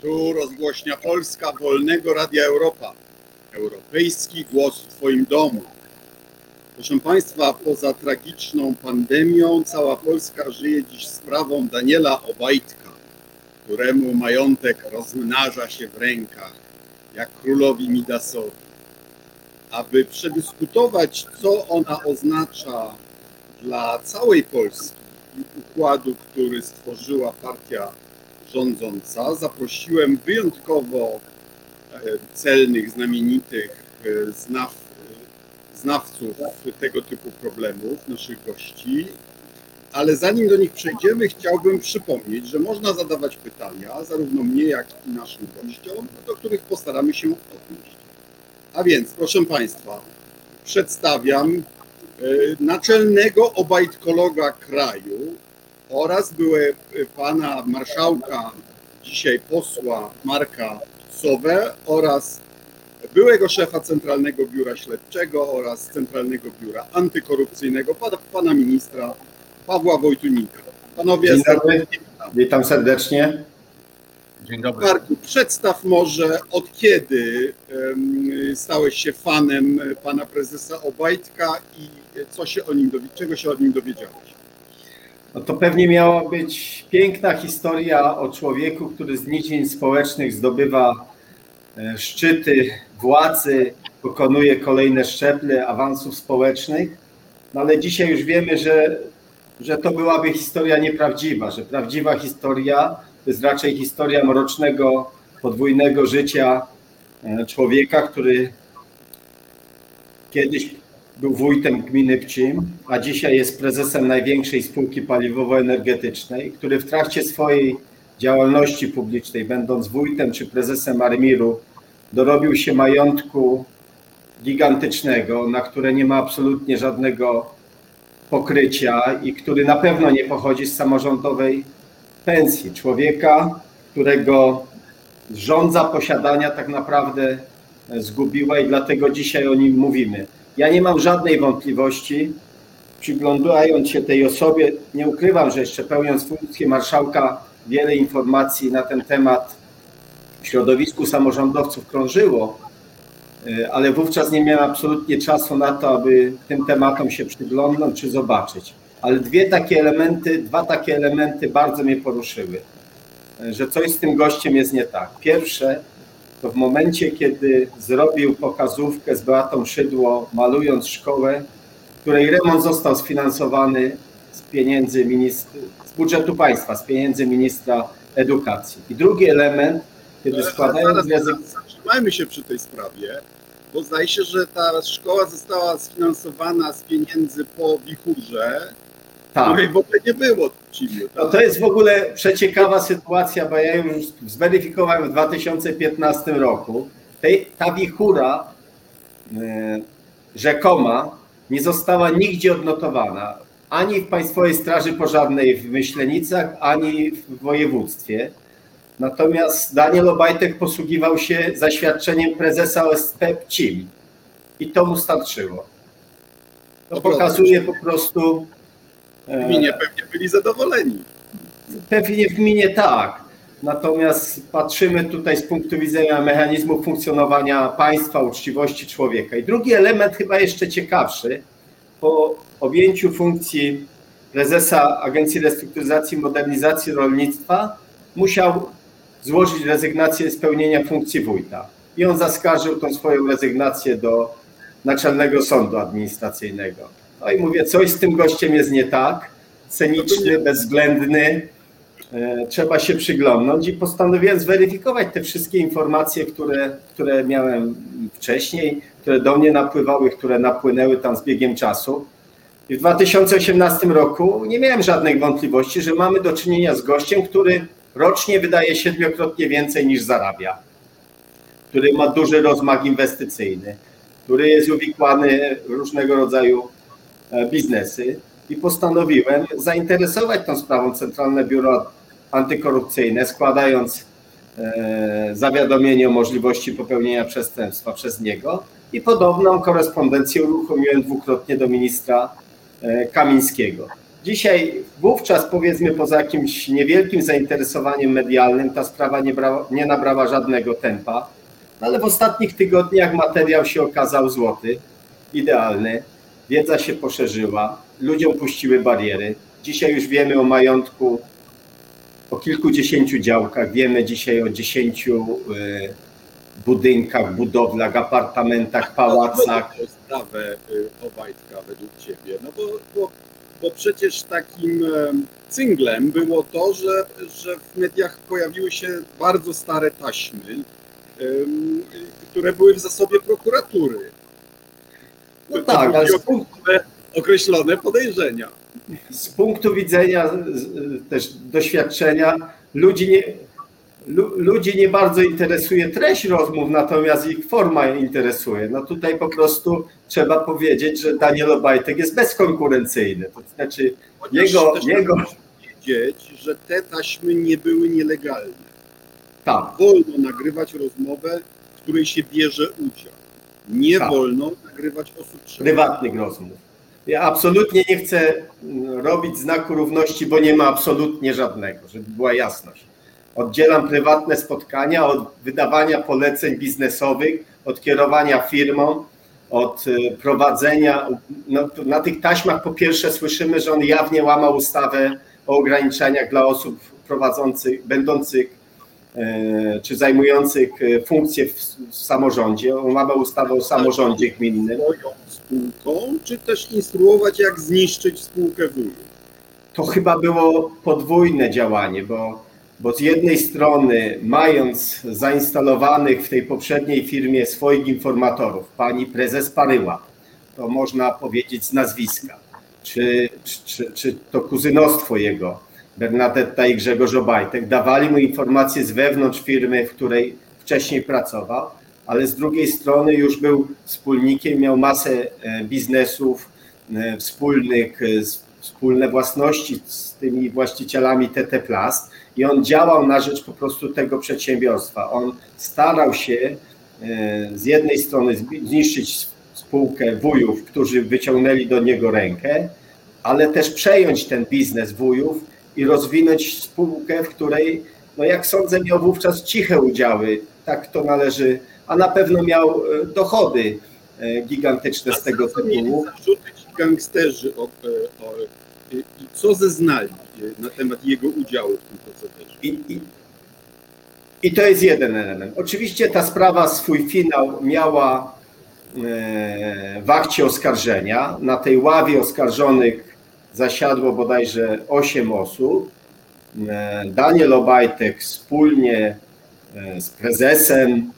Tu rozgłośnia Polska Wolnego Radia Europa. Europejski głos w Twoim domu. Proszę Państwa, poza tragiczną pandemią cała Polska żyje dziś sprawą Daniela Obajtka, któremu majątek rozmnaża się w rękach, jak królowi Midasowi. Aby przedyskutować, co ona oznacza dla całej Polski i układu, który stworzyła partia rządząca, zaprosiłem wyjątkowo e, celnych, znamienitych e, znaw, znawców tego typu problemów, naszych gości. Ale zanim do nich przejdziemy, chciałbym przypomnieć, że można zadawać pytania, zarówno mnie, jak i naszym gościom, do których postaramy się odnieść. A więc, proszę Państwa, przedstawiam e, naczelnego obajtkologa kraju, oraz były pana marszałka, dzisiaj posła Marka Sowę oraz byłego szefa Centralnego Biura Śledczego oraz Centralnego Biura Antykorupcyjnego, pana, pana ministra Pawła Wojtunika. Panowie, Dzień dobry. witam serdecznie. Dzień dobry. Marku, przedstaw może od kiedy stałeś się fanem pana prezesa Obajtka i co się o nim, czego się o nim dowiedziałeś? No to pewnie miała być piękna historia o człowieku, który z niczym społecznych zdobywa e, szczyty władzy, pokonuje kolejne szczeble awansów społecznych, no ale dzisiaj już wiemy, że, że to byłaby historia nieprawdziwa, że prawdziwa historia to jest raczej historia mrocznego, podwójnego życia e, człowieka, który kiedyś był wójtem gminy Pcim, a dzisiaj jest prezesem największej spółki paliwowo-energetycznej, który w trakcie swojej działalności publicznej, będąc wójtem czy prezesem Armiru, dorobił się majątku gigantycznego, na które nie ma absolutnie żadnego pokrycia i który na pewno nie pochodzi z samorządowej pensji. Człowieka, którego rządza posiadania tak naprawdę zgubiła i dlatego dzisiaj o nim mówimy. Ja nie mam żadnej wątpliwości, przyglądając się tej osobie, nie ukrywam, że jeszcze pełniąc funkcję marszałka, wiele informacji na ten temat w środowisku samorządowców krążyło, e, ale wówczas nie miałem absolutnie czasu na to, aby tym tematom się przyglądnąć czy zobaczyć. Ale dwie takie elementy, dwa takie elementy bardzo mnie poruszyły, e, że coś z tym gościem jest nie tak. Pierwsze, to w momencie, kiedy zrobił pokazówkę z Beatą Szydło, malując szkołę, której remont został sfinansowany z pieniędzy ministra, z budżetu państwa, z pieniędzy ministra edukacji. I drugi element, kiedy składając. Zatrzymajmy się przy tej sprawie, bo zdaje się, że ta szkoła została sfinansowana z pieniędzy po wichurze, tak. której w ogóle nie było Tak? No to jest w ogóle przeciekawa sytuacja, bo ja już zweryfikowałem w 2015 roku. Tej, ta wichura e, rzekoma nie została nigdzie odnotowana ani w Państwowej Straży Pożarnej w Myślenicach, ani w województwie. Natomiast Daniel Obajtek posługiwał się zaświadczeniem prezesa OSP PCIM i to mu starczyło. To pokazuje po prostu w gminie pewnie byli zadowoleni. Pewnie w gminie tak. Natomiast patrzymy tutaj z punktu widzenia mechanizmu funkcjonowania państwa, uczciwości człowieka. I drugi element, chyba jeszcze ciekawszy, po objęciu funkcji prezesa Agencji Restrukturyzacji i Modernizacji Rolnictwa musiał złożyć rezygnację z pełnienia funkcji wójta. I on zaskarżył tą swoją rezygnację do Naczelnego Sądu Administracyjnego. No i mówię, coś z tym gościem jest nie tak, ceniczny, bezwzględny, e, trzeba się przyglądnąć i postanowiłem zweryfikować te wszystkie informacje, które, które miałem wcześniej, które do mnie napływały, które napłynęły tam z biegiem czasu. I w 2018 roku nie miałem żadnych wątpliwości, że mamy do czynienia z gościem, który rocznie wydaje siedmiokrotnie więcej niż zarabia, który ma duży rozmach inwestycyjny, który jest uwikłany w różnego rodzaju biznesy i postanowiłem zainteresować tą sprawą Centralne Biuro Antykorupcyjne, składając e, zawiadomienie o możliwości popełnienia przestępstwa przez niego i podobną korespondencję uruchomiłem dwukrotnie do ministra e, Kamińskiego. Dzisiaj, wówczas powiedzmy poza jakimś niewielkim zainteresowaniem medialnym, ta sprawa nie, brała, nie nabrała żadnego tempa, ale w ostatnich tygodniach materiał się okazał złoty, idealny, wiedza się poszerzyła, ludziom puściły bariery. Dzisiaj już wiemy o majątku, o kilkudziesięciu działkach, wiemy dzisiaj o dziesięciu y, budynkach, budowlach, apartamentach, pałacach. No, sprawę Obajtka według Ciebie, no bo, bo, bo przecież takim cynglem było to, że, że w mediach pojawiły się bardzo stare taśmy, które były w zasobie prokuratury. No tak, ale z punktu, określone podejrzenia. Z punktu widzenia też doświadczenia ludzi nie, ludzi nie bardzo interesuje treść rozmów, natomiast ich forma interesuje. No tutaj po prostu trzeba powiedzieć, że Daniel Obajtek jest bezkonkurencyjny. To znaczy Chociaż jego... jego... wiedzieć, że te taśmy nie były nielegalne. Tak. Wolno nagrywać rozmowę, w której się bierze udział. Nie tak. wolno nagrywać osób. Prywatnych rozmów. Ja absolutnie nie chcę robić znaku równości, bo nie ma absolutnie żadnego, żeby była jasność. Oddzielam prywatne spotkania od wydawania poleceń biznesowych, od kierowania firmą, od y, prowadzenia. No, na tych taśmach po pierwsze słyszymy, że on jawnie łamał ustawę o ograniczeniach dla osób prowadzących, będących czy zajmujących y, funkcje w, w samorządzie. On łamał ustawę o samorządzie gminnym. Spółką, czy też instruować, jak zniszczyć spółkę wujów? To chyba było podwójne działanie, bo bo z jednej strony, mając zainstalowanych w tej poprzedniej firmie swoich informatorów, pani prezes Paryła, to można powiedzieć z nazwiska, czy, czy, czy to kuzynostwo jego, Bernadetta i Grzegorz Obajtek, dawali mu informacje z wewnątrz firmy, w której wcześniej pracował, ale z drugiej strony już był wspólnikiem, miał masę e, biznesów e, wspólnych, e, wspólne własności z tymi właścicielami TT Plast i on działał na rzecz po prostu tego przedsiębiorstwa. On starał się z jednej strony zniszczyć spółkę wujów, którzy wyciągnęli do niego rękę, ale też przejąć ten biznes wujów i rozwinąć spółkę, w której, no jak sądzę, miał wówczas ciche udziały, tak to należy, a na pewno miał e, dochody e, gigantyczne z tego tytułu. Zarzuty ci gangsterzy o, o, i co zeznali na temat jego udziału w tym procederze. I, i, I to jest jeden element. Oczywiście ta sprawa swój finał miała e, w akcie oskarżenia. Na tej ławie oskarżonych zasiadło bodajże 8 osób. E, Daniel Obajtek wspólnie e, z prezesem,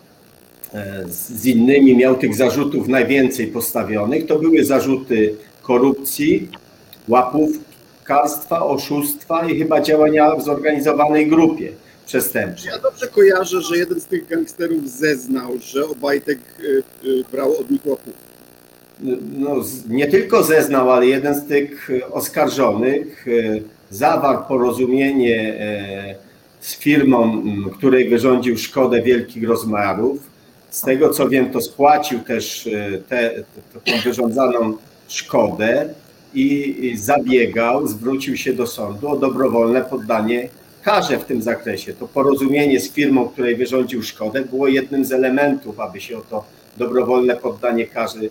z innymi miał tych zarzutów najwięcej postawionych. To były zarzuty korupcji, łapówkarstwa, oszustwa i chyba działania w zorganizowanej grupie przestępczej. Ja dobrze kojarzę, że jeden z tych gangsterów zeznał, że Obajtek brał od nich łapówkę. No, nie tylko zeznał, ale jeden z tych oskarżonych y, zawarł porozumienie z firmą, której wyrządził szkodę wielkich rozmiarów. Z tego co wiem, to spłacił też tę wyrządzaną szkodę i zabiegał, zwrócił się do sądu o dobrowolne poddanie karze w tym zakresie. To porozumienie z firmą, której wyrządził szkodę, było jednym z elementów, aby się o to dobrowolne poddanie karzy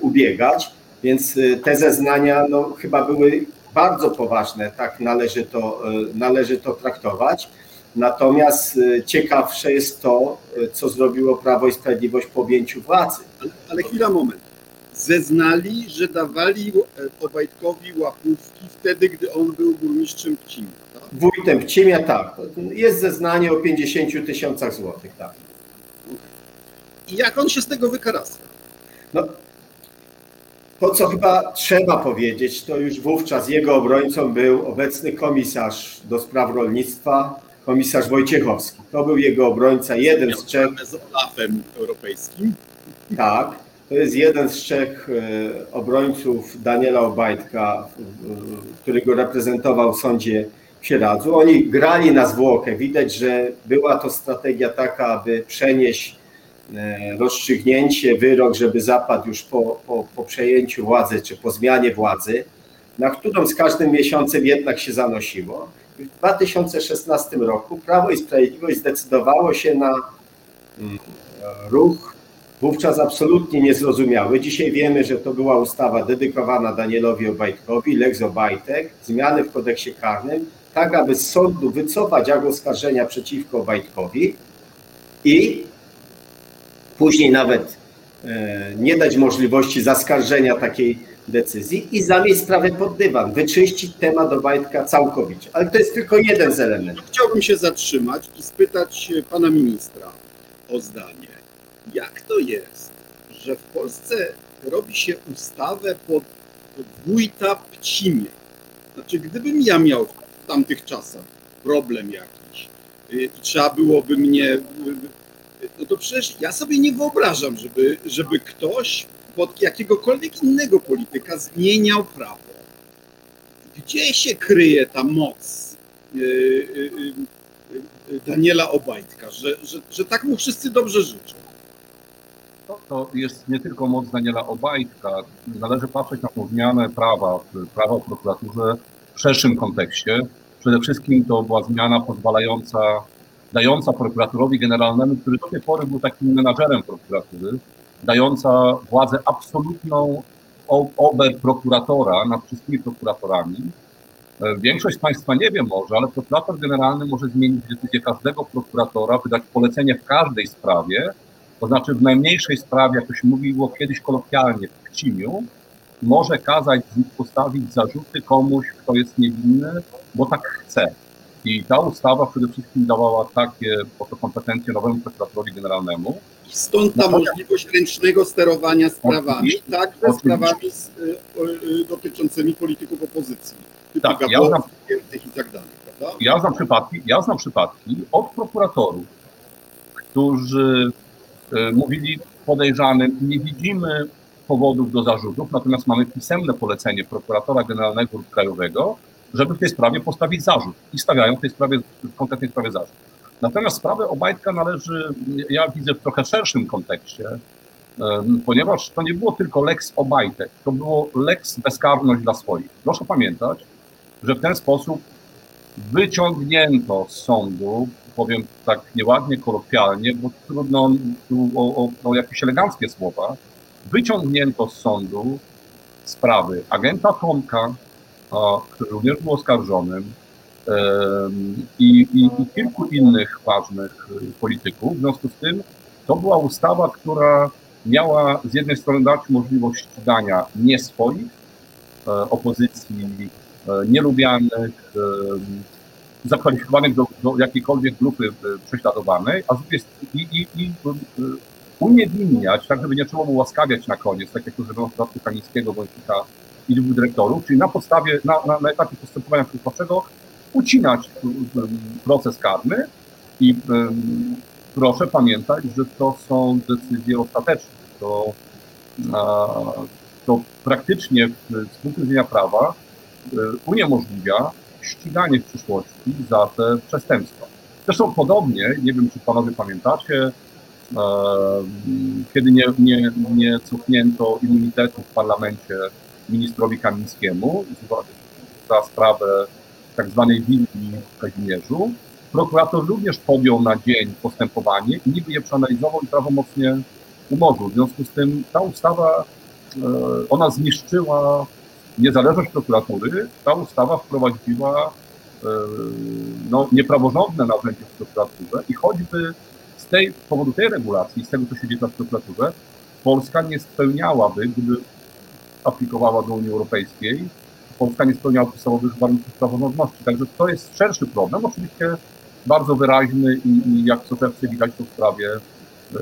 ubiegać. Więc y, te zeznania no, chyba były bardzo poważne, tak należy to, y, należy to traktować. Natomiast ciekawsze jest to, co zrobiło Prawo i Sprawiedliwość po objęciu władzy. Ale, ale chwila, moment zeznali, że dawali e, Obajtkowi łapówki wtedy, gdy on był burmistrzem Pcimia. Tak? Wójtem Pcimia, tak. Jest zeznanie o 50 tysiącach złotych, tak. I jak on się z tego wykarasa? No, to, co chyba trzeba powiedzieć, to już wówczas jego obrońcą był obecny komisarz do spraw rolnictwa, komisarz Wojciechowski. To był jego obrońca, jeden z trzech. Z Olafem europejskim. Tak. To jest jeden z trzech e, obrońców Daniela Obajtka, który go reprezentował w sądzie w Sieradzu. Oni grali na zwłokę. Widać, że była to strategia taka, aby przenieść rozstrzygnięcie, wyrok, żeby zapadł już po, po, po przejęciu władzy czy po zmianie władzy. na którą z każdym miesiącem jednak się zanosiło. W 2016 roku Prawo i Sprawiedliwość zdecydowało się na mm, ruch wówczas absolutnie niezrozumiały. Dzisiaj wiemy, że to była ustawa dedykowana Danielowi Obajtkowi, Lex Obajtek, zmiany w kodeksie karnym, tak aby z sądu wycofać akt oskarżenia przeciwko Obajtkowi i później nawet e, nie dać możliwości zaskarżenia takiej decyzji i zamieść sprawę pod dywan, wyczyścić temat Obajtka całkowicie. Ale to jest tylko jeden z elementów. Chciałbym się zatrzymać i spytać pana ministra o zdanie. Jak to jest, że w Polsce robi się ustawę pod, wójta Pcimia? Znaczy, gdybym ja miał w tamtych czasach problem jakiś y, i trzeba byłoby mnie, no to przecież ja sobie nie wyobrażam, żeby, żeby ktoś pod jakiegokolwiek innego polityka zmieniał prawo. Gdzie się kryje ta moc y, Daniela Obajtka, że, że, że tak mu wszyscy dobrze życzą? To, to jest nie tylko moc Daniela Obajtka. Należy patrzeć na zmianę prawa, prawa o prokuraturze w szerszym kontekście. Przede wszystkim to była zmiana pozwalająca, dająca prokuraturowi generalnemu, który do tej pory był takim menadżerem prokuratury, dająca władzę absolutną ober prokuratora nad wszystkimi prokuratorami. E, większość Państwa nie wie może, ale prokurator generalny może zmienić decyzję każdego prokuratora, wydać polecenie w każdej sprawie, to znaczy w najmniejszej sprawie, jak to się mówiło kiedyś kolokwialnie w Kcimiu, może kazać postawić zarzuty komuś, kto jest niewinny, bo tak chce. I ta ustawa przede wszystkim dawała takie oto kompetencje nowemu prokuratorowi generalnemu. I stąd ta możliwość ręcznego sterowania sprawami, także sprawami z, y, y, dotyczącymi polityków opozycji. Tak, ja znam, i tak dalej, prawda? Ja znam przypadki, ja znam przypadki od prokuratorów, którzy y, mówili podejrzanym, nie widzimy powodów do zarzutów, natomiast mamy pisemne polecenie prokuratora generalnego lub krajowego, żeby w tej sprawie postawić zarzut i stawiają w tej sprawie, w konkretnej sprawie zarzut. Natomiast sprawę Obajtka należy, ja widzę w trochę szerszym kontekście, ponieważ to nie było tylko lex Obajtek, to było lex bezkarność dla swoich. Proszę pamiętać, że w ten sposób wyciągnięto z sądu, powiem tak nieładnie, kolokwialnie, bo trudno tu o, o, o jakieś eleganckie słowa, wyciągnięto z sądu sprawy agenta Tomka, który również był oskarżonym, i, i, i kilku innych ważnych polityków. W związku z tym to była ustawa, która miała z jednej strony dać możliwość ścigania nie swoich, e, opozycji e, nielubianych, zakwalifikowanych do, do jakiejkolwiek grupy e, prześladowanej, a z drugiej i, i, i uniewinniać, tak żeby nie trzeba było łaskawiać na koniec, tak jak to zrobiono w przypadku Kamińskiego bądź kilka innych dyrektorów, czyli na podstawie, na, na, na etapie postępowania przygotowawczego ucinać proces karny i um, proszę pamiętać, że to są decyzje ostateczne. To, to praktycznie z punktu widzenia prawa e, uniemożliwia ściganie w przyszłości za te przestępstwa. Zresztą podobnie, nie wiem czy panowie pamiętacie, kiedy nie, nie, nie cofnięto immunitetu w parlamencie ministrowi Kamińskiemu za sprawę tak zwanej willi w Kazimierzu, prokurator również podjął na dzień postępowanie i niby je przeanalizował i prawomocnie umorzył. W związku z tym ta ustawa, e, ona zniszczyła niezależność prokuratury, ta ustawa wprowadziła e, no, niepraworządne narzędzie w prokuraturze i choćby z tej z powodu tej regulacji, z tego, co się dzieje w prokuraturze, Polska nie spełniałaby, gdyby aplikowała do Unii Europejskiej, Polska nie spełniała podstawowych warunków praworządności. Także to jest szerszy problem, oczywiście bardzo wyraźny i, i jak co czerwcy widać to w sprawie e,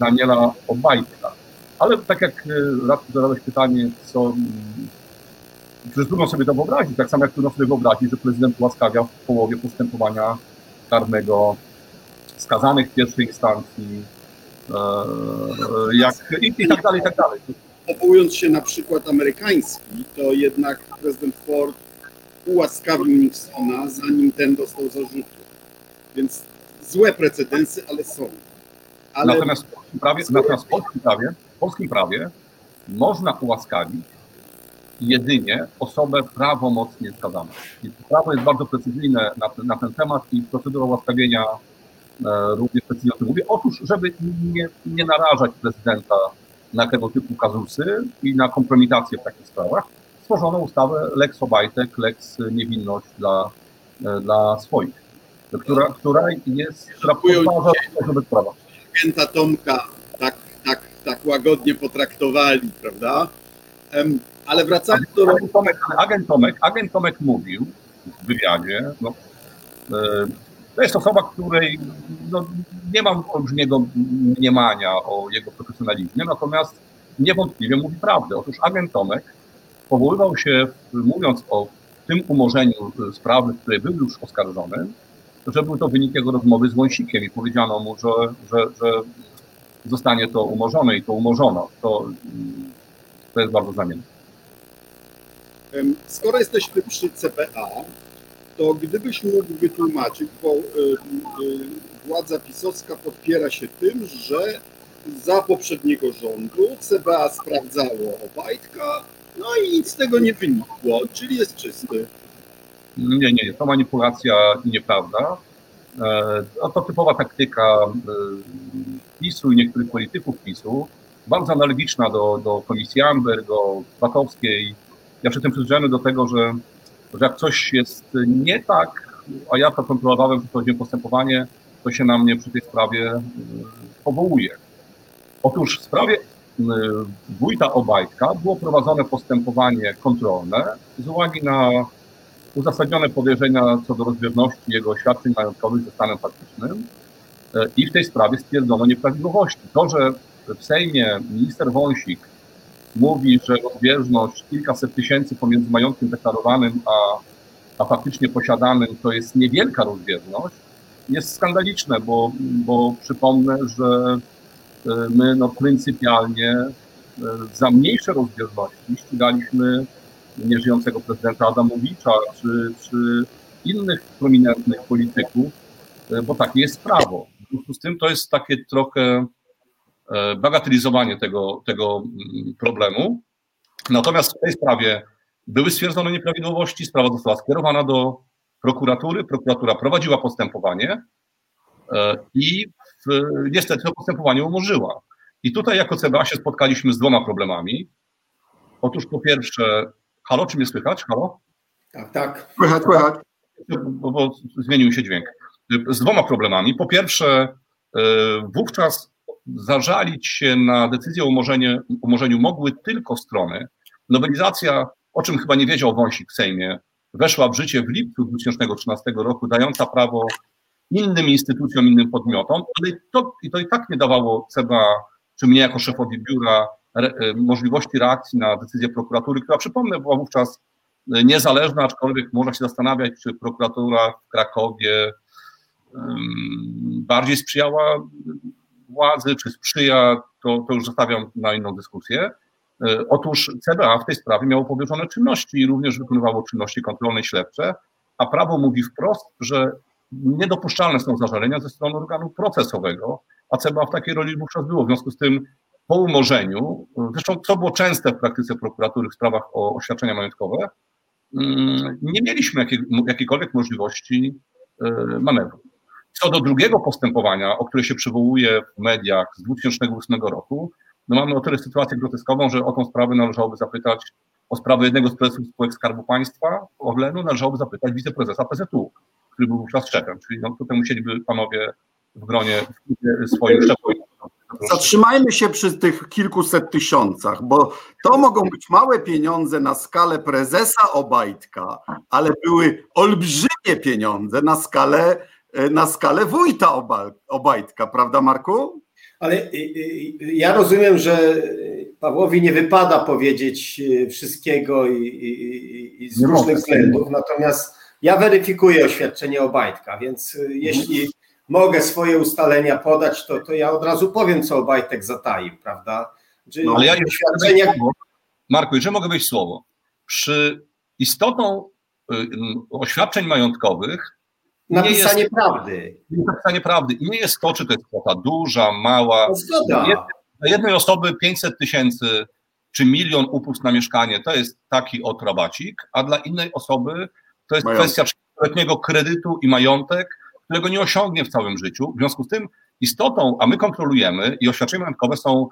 Daniela Obajtka. Ale tak jak e, raz zadałeś pytanie, co Przecież trudno sobie to wyobrazić, tak samo jak trudno sobie wyobrazić, że prezydent ułaskawia w połowie postępowania karnego skazanych w pierwszej instancji, e, jak, i, i tak dalej, i tak dalej. Powołując się na przykład amerykański, to jednak prezydent Ford ułaskawił Nixona, zanim ten dostał zarzutu. Więc złe precedensy, ale są. Ale... Natomiast, w polskim prawie, natomiast w polskim prawie, w polskim prawie można ułaskawić jedynie osobę prawomocnie skazaną. Prawo jest bardzo precyzyjne na, na ten temat i procedura ułaskawienia e, również precyzyjnie o tym mówi. Otóż, żeby nie, nie narażać prezydenta na tego typu kazusy i na kompromitację w takich sprawach, stworzono ustawę Lex Obajtek, Lex Niewinność dla, e, dla swoich, która, która jest, która wobec prawa. Agenta Tomka tak, tak, tak łagodnie potraktowali, prawda? Ale wracając do... Agent Tomek, agent Tomek, agent Tomek mówił w wywiadzie, no, e, to jest osoba, której no, nie mam olbrzymiego mniemania o jego profesjonalizmie, natomiast niewątpliwie mówi prawdę. Otóż agent Tomek powoływał się, mówiąc o tym umorzeniu sprawy, w której był już oskarżony, że był to wynik jego rozmowy z Wąsikiem i powiedziano mu, że, że, że zostanie to umorzone i to umorzono. To, to jest bardzo znamienne. Skoro jesteśmy przy CPA, to gdybyś mógł wytłumaczyć, bo y, y, władza pisowska podpiera się tym, że za poprzedniego rządu CBA sprawdzało Obajtka, no i nic z tego nie wynikło, czyli jest czysty. Nie, nie, to manipulacja i nieprawda. E, no to typowa taktyka e, PiSu i niektórych polityków PiSu, bardzo analogiczna do, do komisji Amber, do Batowskiej. Ja przy tym przyzwyczajony do tego, że że jak coś jest nie tak, a ja to kontrolowałem, przeprowadziłem postępowanie, to się na mnie przy tej sprawie y, powołuje. Otóż w sprawie y, wójta Obajtka było prowadzone postępowanie kontrolne z uwagi na uzasadnione podejrzenia co do rozbieżności jego oświadczeń majątkowych ze stanem faktycznym y, i w tej sprawie stwierdzono nieprawidłowości. To, że w Sejmie minister Wąsik mówi, że rozbieżność kilkaset tysięcy pomiędzy majątkiem deklarowanym a, a faktycznie posiadanym to jest niewielka rozbieżność, jest skandaliczne, bo, bo przypomnę, że e, my no, pryncypialnie e, za mniejsze rozbieżności ścigaliśmy nieżyjącego prezydenta Adamowicza czy, czy innych prominentnych polityków, e, bo takie jest prawo. W związku z tym to jest takie trochę bagatelizowanie tego, tego mm, problemu. Natomiast w tej sprawie były stwierdzone nieprawidłowości, sprawa została skierowana do prokuratury, prokuratura prowadziła postępowanie e, i w, niestety to postępowanie umorzyła. I tutaj jako CBA się spotkaliśmy z dwoma problemami. Otóż po pierwsze, halo, czy mnie słychać? Halo? Tak, tak. Słychać, słychać. Bo, bo zmienił się dźwięk. Z dwoma problemami. Po pierwsze, e, wówczas zażalić się na decyzję o umorzeniu, umorzeniu mogły tylko strony. Nowelizacja, o czym chyba nie wiedział Wąsik w Sejmie, weszła w życie w lipcu 2013 roku, dająca prawo innym instytucjom, innym podmiotom, ale to, i to i tak nie dawało CBA, czy mnie jako szefowi biura, re, e, możliwości reakcji na decyzję prokuratury, która przypomnę była wówczas e, niezależna, aczkolwiek można się zastanawiać, czy prokuratura w Krakowie um, bardziej sprzyjała władzy, czy sprzyja, to, to już zostawiam na inną dyskusję. E, otóż CBA w tej sprawie miało powierzone czynności i również wykonywało czynności kontrolne i śledcze, a prawo mówi wprost, że niedopuszczalne są zażalenia ze strony organu procesowego, a CBA w takiej roli wówczas było. W związku z tym po umorzeniu, zresztą co było częste w praktyce prokuratury w sprawach o oświadczenia majątkowe, mm, nie mieliśmy jakiejkolwiek możliwości e, manewru. Co do drugiego postępowania, o które się przywołuje w mediach z 2008 roku, no mamy o tyle sytuację groteskową, że o tą sprawę należałoby zapytać, o sprawę jednego z prezesów spółek Skarbu Państwa, Orlenu, należałoby zapytać wiceprezesa PZU, który był wówczas szefem, czyli no, tutaj musieliby panowie w gronie swoim szefowym Zatrzymajmy się przy tych kilkuset tysiącach, bo to mogą być małe pieniądze na skalę prezesa Obajtka, ale były olbrzymie pieniądze na skalę na skalę wójta Obajtka, prawda Marku? Ale y, y, ja rozumiem, że Pawłowi nie wypada powiedzieć y, wszystkiego i, i, i z nie różnych względów, natomiast ja weryfikuję oświadczenie Obajtka, więc jeśli mogę swoje ustalenia podać, to, to ja od razu powiem, co Obajtek zataił, prawda? no, ale ja oświadczenia... Marku, jeżeli mogę wejść słowo. Przy istotą oświadczeń majątkowych napisanie jest, prawdy. Napisanie prawdy. I nie jest to, czy to jest kwota duża, mała. Zgoda. Dla jednej osoby 500 tysięcy czy milion upust na mieszkanie to jest taki oto rabacik, a dla innej osoby to jest Majątek. kwestia letniego kredytu i majątek, którego nie osiągnie w całym życiu. W związku z tym istotą, a my kontrolujemy i oświadczenia majątkowe są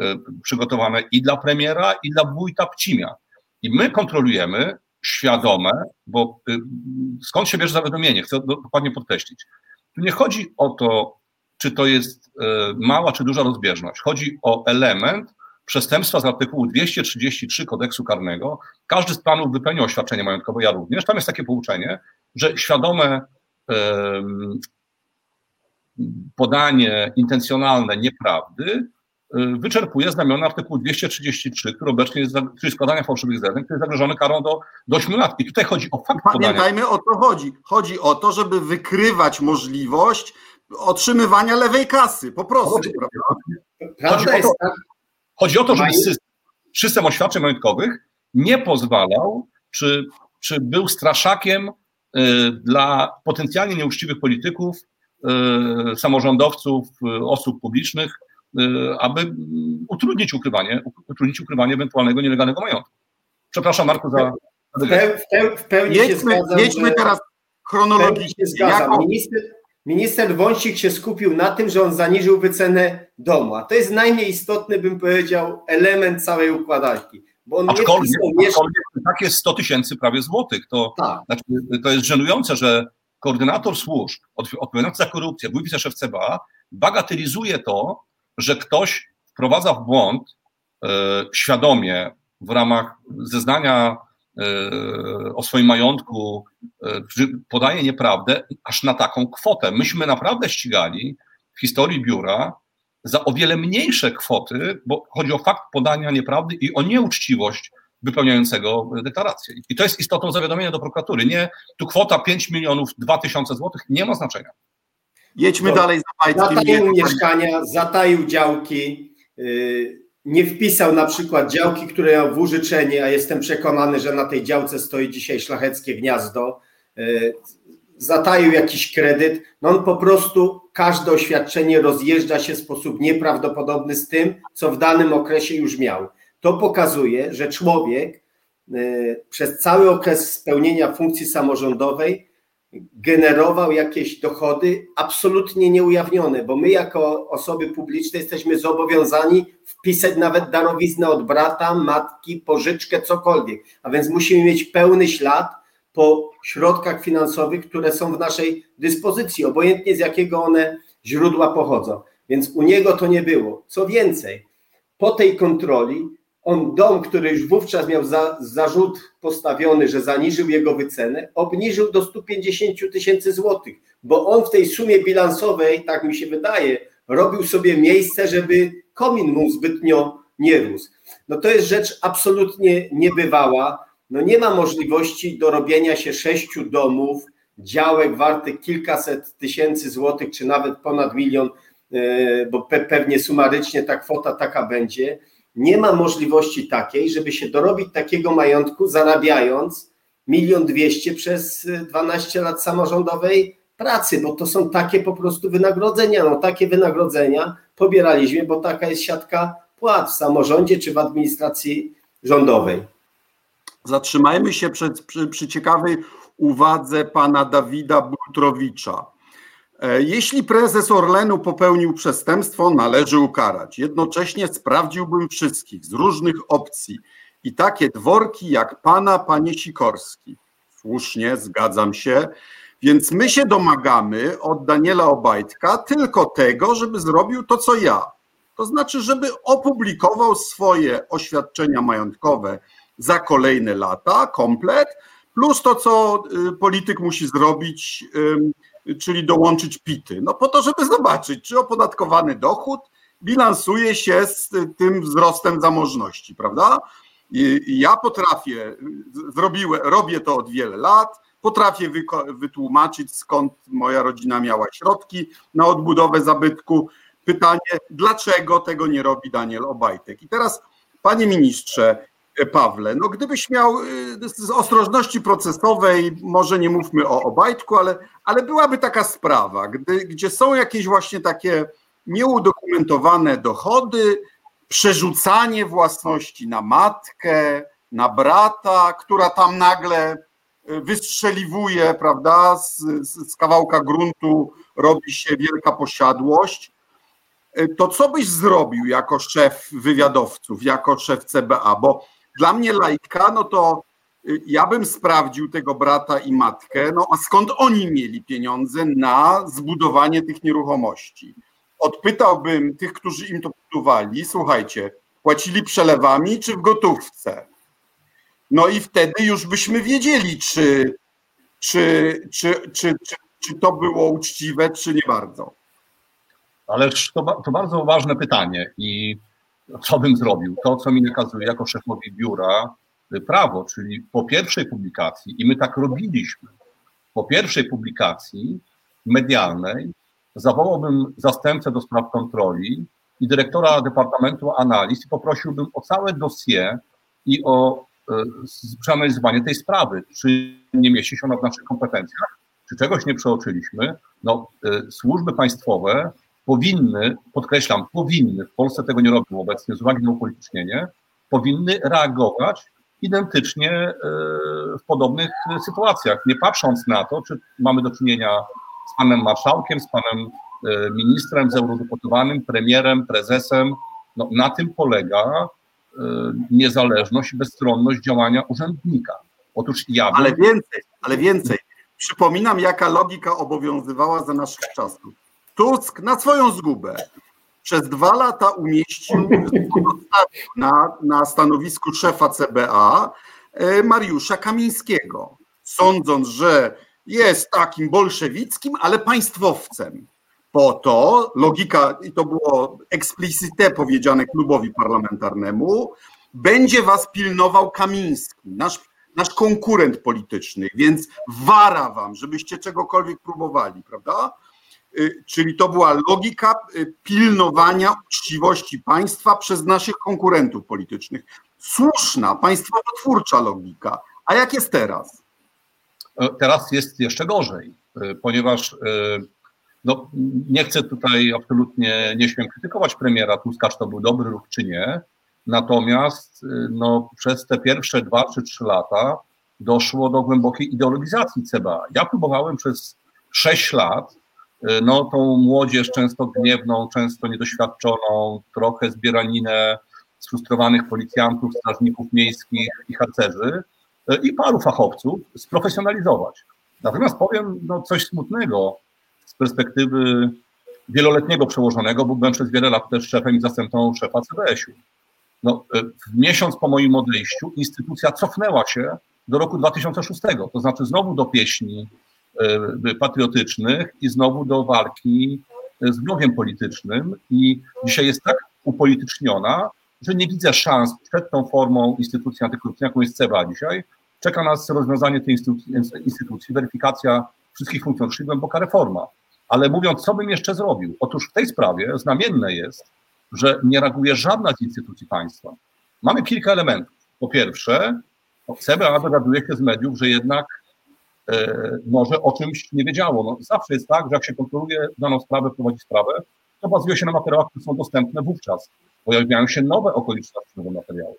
e, przygotowane i dla premiera, i dla wójta Pcimia. I my kontrolujemy świadome, bo y, skąd się bierze zawiadomienie, chcę do- dokładnie podkreślić. Tu nie chodzi o to, czy to jest e, mała czy duża rozbieżność. Chodzi o element przestępstwa z artykułu 233 kodeksu karnego. Każdy z planów wypełnił oświadczenie majątkowe, ja również. Tam jest takie pouczenie, że świadome podanie intencjonalne nieprawdy wyczerpuje znamiona artykułu 233, który obecnie jest, czyli składania fałszywych zeznań, który jest zagrożony karą do, do 8 lat. I tutaj chodzi o fakt podania. Pamiętajmy o co chodzi. Chodzi o to, żeby wykrywać możliwość otrzymywania lewej kasy, po prostu. Chodzi- prawda? Chodzi o jest to- taka, Chodzi o to, żeby system, system oświadczeń majątkowych nie pozwalał, czy, czy był straszakiem y, dla potencjalnie nieuczciwych polityków, y, samorządowców, y, osób publicznych, y, aby mm, utrudnić ukrywanie, utrudnić ukrywanie ewentualnego nielegalnego majątku. Przepraszam, Marku, za. w, pe, w, pe, w pełni się Jedźmy, zgadzam, jedźmy że- teraz chronologicznie. się. Jako, Minister, minister Wąsik się skupił na tym, że on zaniżył wycenę domu, a to jest najmniej istotny, bym powiedział, element całej układanki, bo on nie Aczkolwiek, wpisał mieszkań. aczkolwiek tak jest 100 tysięcy prawie złotych. To, Tak, Znaczy, to jest żenujące, że koordynator służb od- odpowiadający za korupcję, wójt szef CBA, bagatelizuje to, że ktoś wprowadza w błąd e, świadomie w ramach zeznania e, o swoim majątku, e, podaje nieprawdę aż na taką kwotę. Myśmy naprawdę ścigali w historii biura za o wiele mniejsze kwoty, bo chodzi o fakt podania nieprawdy i o nieuczciwość wypełniającego deklarację. I to jest istotą zawiadomienia do prokuratury. Nie tu kwota 5 milionów 2 tysiące złotych nie ma znaczenia. Jedźmy dalej za Majtkiem. zataił mieszkania, zataił działki, yy, nie wpisał na przykład działki, które miał w użyczenie, a jestem przekonany, że na tej działce stoi dzisiaj szlacheckie gniazdo, yy, zataił jakiś kredyt, no on po prostu każde oświadczenie rozjeżdża się w sposób nieprawdopodobny z tym, co w danym okresie już miał. To pokazuje, że człowiek yy, przez cały okres spełnienia funkcji samorządowej generował jakieś dochody absolutnie nieujawnione, bo my jako osoby publiczne jesteśmy zobowiązani wpisać nawet darowiznę od brata, matki, pożyczkę, cokolwiek. A więc musimy mieć pełny ślad po środkach finansowych, które są w naszej dyspozycji, obojętnie z jakiego one źródła pochodzą. Więc u niego to nie było. Co więcej, po tej kontroli on dom, który już wówczas miał za, zarzut postawiony, że zaniżył jego wycenę, obniżył do 150 tysięcy złotych, bo on w tej sumie bilansowej, tak mi się wydaje, robił sobie miejsce, żeby komin mu zbytnio nie rósł. No to jest rzecz absolutnie niebywała. No nie ma możliwości dorobienia się sześciu domów, działek wartych kilkaset tysięcy złotych, czy nawet ponad milion, e, bo pe- pewnie sumarycznie ta kwota taka będzie nie ma możliwości takiej, żeby się dorobić takiego majątku, zarabiając milion dwieście przez y, 12 lat samorządowej pracy, bo to są takie po prostu wynagrodzenia. No takie wynagrodzenia pobieraliśmy, bo taka jest siatka płat w samorządzie czy w administracji rządowej. Zatrzymajmy się przed, przy, przy ciekawej uwadze pana Dawida Bultrowicza. E, Jeśli prezes Orlenu popełnił przestępstwo, należy ukarać. Jednocześnie sprawdziłbym wszystkich z różnych opcji i takie dworki jak pana, panie Sikorski. Słusznie, zgadzam się. Więc my się domagamy od Daniela Obajtka tylko tego, żeby zrobił to, co ja. To znaczy, żeby opublikował swoje oświadczenia majątkowe za kolejne lata, komplet, plus to, co y, polityk musi zrobić, czyli dołączyć PIT-y. No po to, żeby zobaczyć, czy opodatkowany dochód bilansuje się z tym wzrostem zamożności, prawda? I ja potrafię, zrobiłem, robię to od wielu lat, potrafię wytłumaczyć, skąd moja rodzina miała środki na odbudowę zabytku. Pytanie, dlaczego tego nie robi Daniel Obajtek? I teraz, panie ministrze, Pawle, no gdybyś miał y, z ostrożności procesowej, może nie mówmy o Obajtku, ale, ale byłaby taka sprawa, gdy, gdzie są jakieś właśnie takie nieudokumentowane dochody, przerzucanie własności na matkę, na brata, która tam nagle wystrzeliwuje, prawda, z, z kawałka gruntu robi się wielka posiadłość. To co byś zrobił jako szef wywiadowców, jako szef CBA? Bo dla mnie lajka, no to ja bym sprawdził tego brata i matkę, no a skąd oni mieli pieniądze na zbudowanie tych nieruchomości? Odpytałbym tych, którzy im to budowali, słuchajcie, płacili przelewami czy w gotówce? No i wtedy już byśmy wiedzieli, czy, czy, czy, czy, czy, czy to było uczciwe, czy nie bardzo. Ależ to, to bardzo ważne pytanie i co bym zrobił? To, co mi nakazuje jako szefowi biura prawo, czyli po pierwszej publikacji, i my tak robiliśmy, po pierwszej publikacji medialnej zawołałbym zastępcę do spraw kontroli i dyrektora Departamentu Analiz i poprosiłbym o całe dossier i o e, przeanalizowanie tej sprawy, czy nie mieści się ona w naszych kompetencjach, czy czegoś nie przeoczyliśmy. No, e, służby państwowe powinny, podkreślam, powinny, w Polsce tego nie robią obecnie z uwagi na upolitycznienie, powinny reagować identycznie e, w podobnych sytuacjach, nie patrząc na to, czy mamy do czynienia z panem marszałkiem, z panem e, ministrem, z eurodeputowanym, premierem, prezesem. No, na tym polega e, niezależność i bezstronność działania urzędnika. Otóż ja. Bym... Ale więcej, ale więcej. Przypominam, jaka logika obowiązywała za naszych czasów. Tusk na swoją zgubę przez dwa lata umieścił na, na stanowisku szefa CBA e, Mariusza Kamińskiego, sądząc, że jest takim bolszewickim, ale państwowcem. Po to logika, i to było eksplicite powiedziane klubowi parlamentarnemu, będzie was pilnował Kamiński, nasz, nasz konkurent polityczny, więc wara wam, żebyście czegokolwiek próbowali, prawda? Y, czyli to była logika y, pilnowania uczciwości państwa przez naszych konkurentów politycznych. Słuszna, państwowo-twórcza logika. A jak jest teraz? E, teraz jest jeszcze gorzej, e, ponieważ e, no, nie chcę tutaj absolutnie, nie śmiem krytykować premiera Tuska, czy to był dobry ruch, czy nie. Natomiast no, przez te pierwsze dwa czy trzy lata doszło do głębokiej ideologizacji CBA. Ja próbowałem przez sześć lat no, tą młodzież często gniewną, często niedoświadczoną, trochę zbieraninę sfrustrowanych policjantów, strażników miejskich i harcerzy i paru fachowców sprofesjonalizować. Natomiast powiem no, coś smutnego z perspektywy wieloletniego przełożonego, bo byłem przez wiele lat też szefem i zastępcą szefa CBS-u. No, w miesiąc po moim odejściu instytucja cofnęła się do roku 2006, to znaczy znowu do pieśni E, patriotycznych i znowu do walki z wrogiem politycznym. I dzisiaj jest tak upolityczniona, że nie widzę szans przed tą formą instytucji antykorupcyjnej, jaką jest CEBA dzisiaj. Czeka nas rozwiązanie tej instytucji, weryfikacja wszystkich funkcjonariuszy, głęboka reforma. Ale mówiąc, co bym jeszcze zrobił? Otóż w tej sprawie znamienne jest, że nie reaguje żadna z instytucji państwa. Mamy kilka elementów. Po pierwsze, CBA dowiaduje się z mediów, że jednak E, może o czymś nie wiedziało. No, zawsze jest tak, że jak się kontroluje daną sprawę, prowadzi sprawę, to bazuje się na materiałach, które są dostępne wówczas. Pojawiają się nowe okoliczności tego materiału.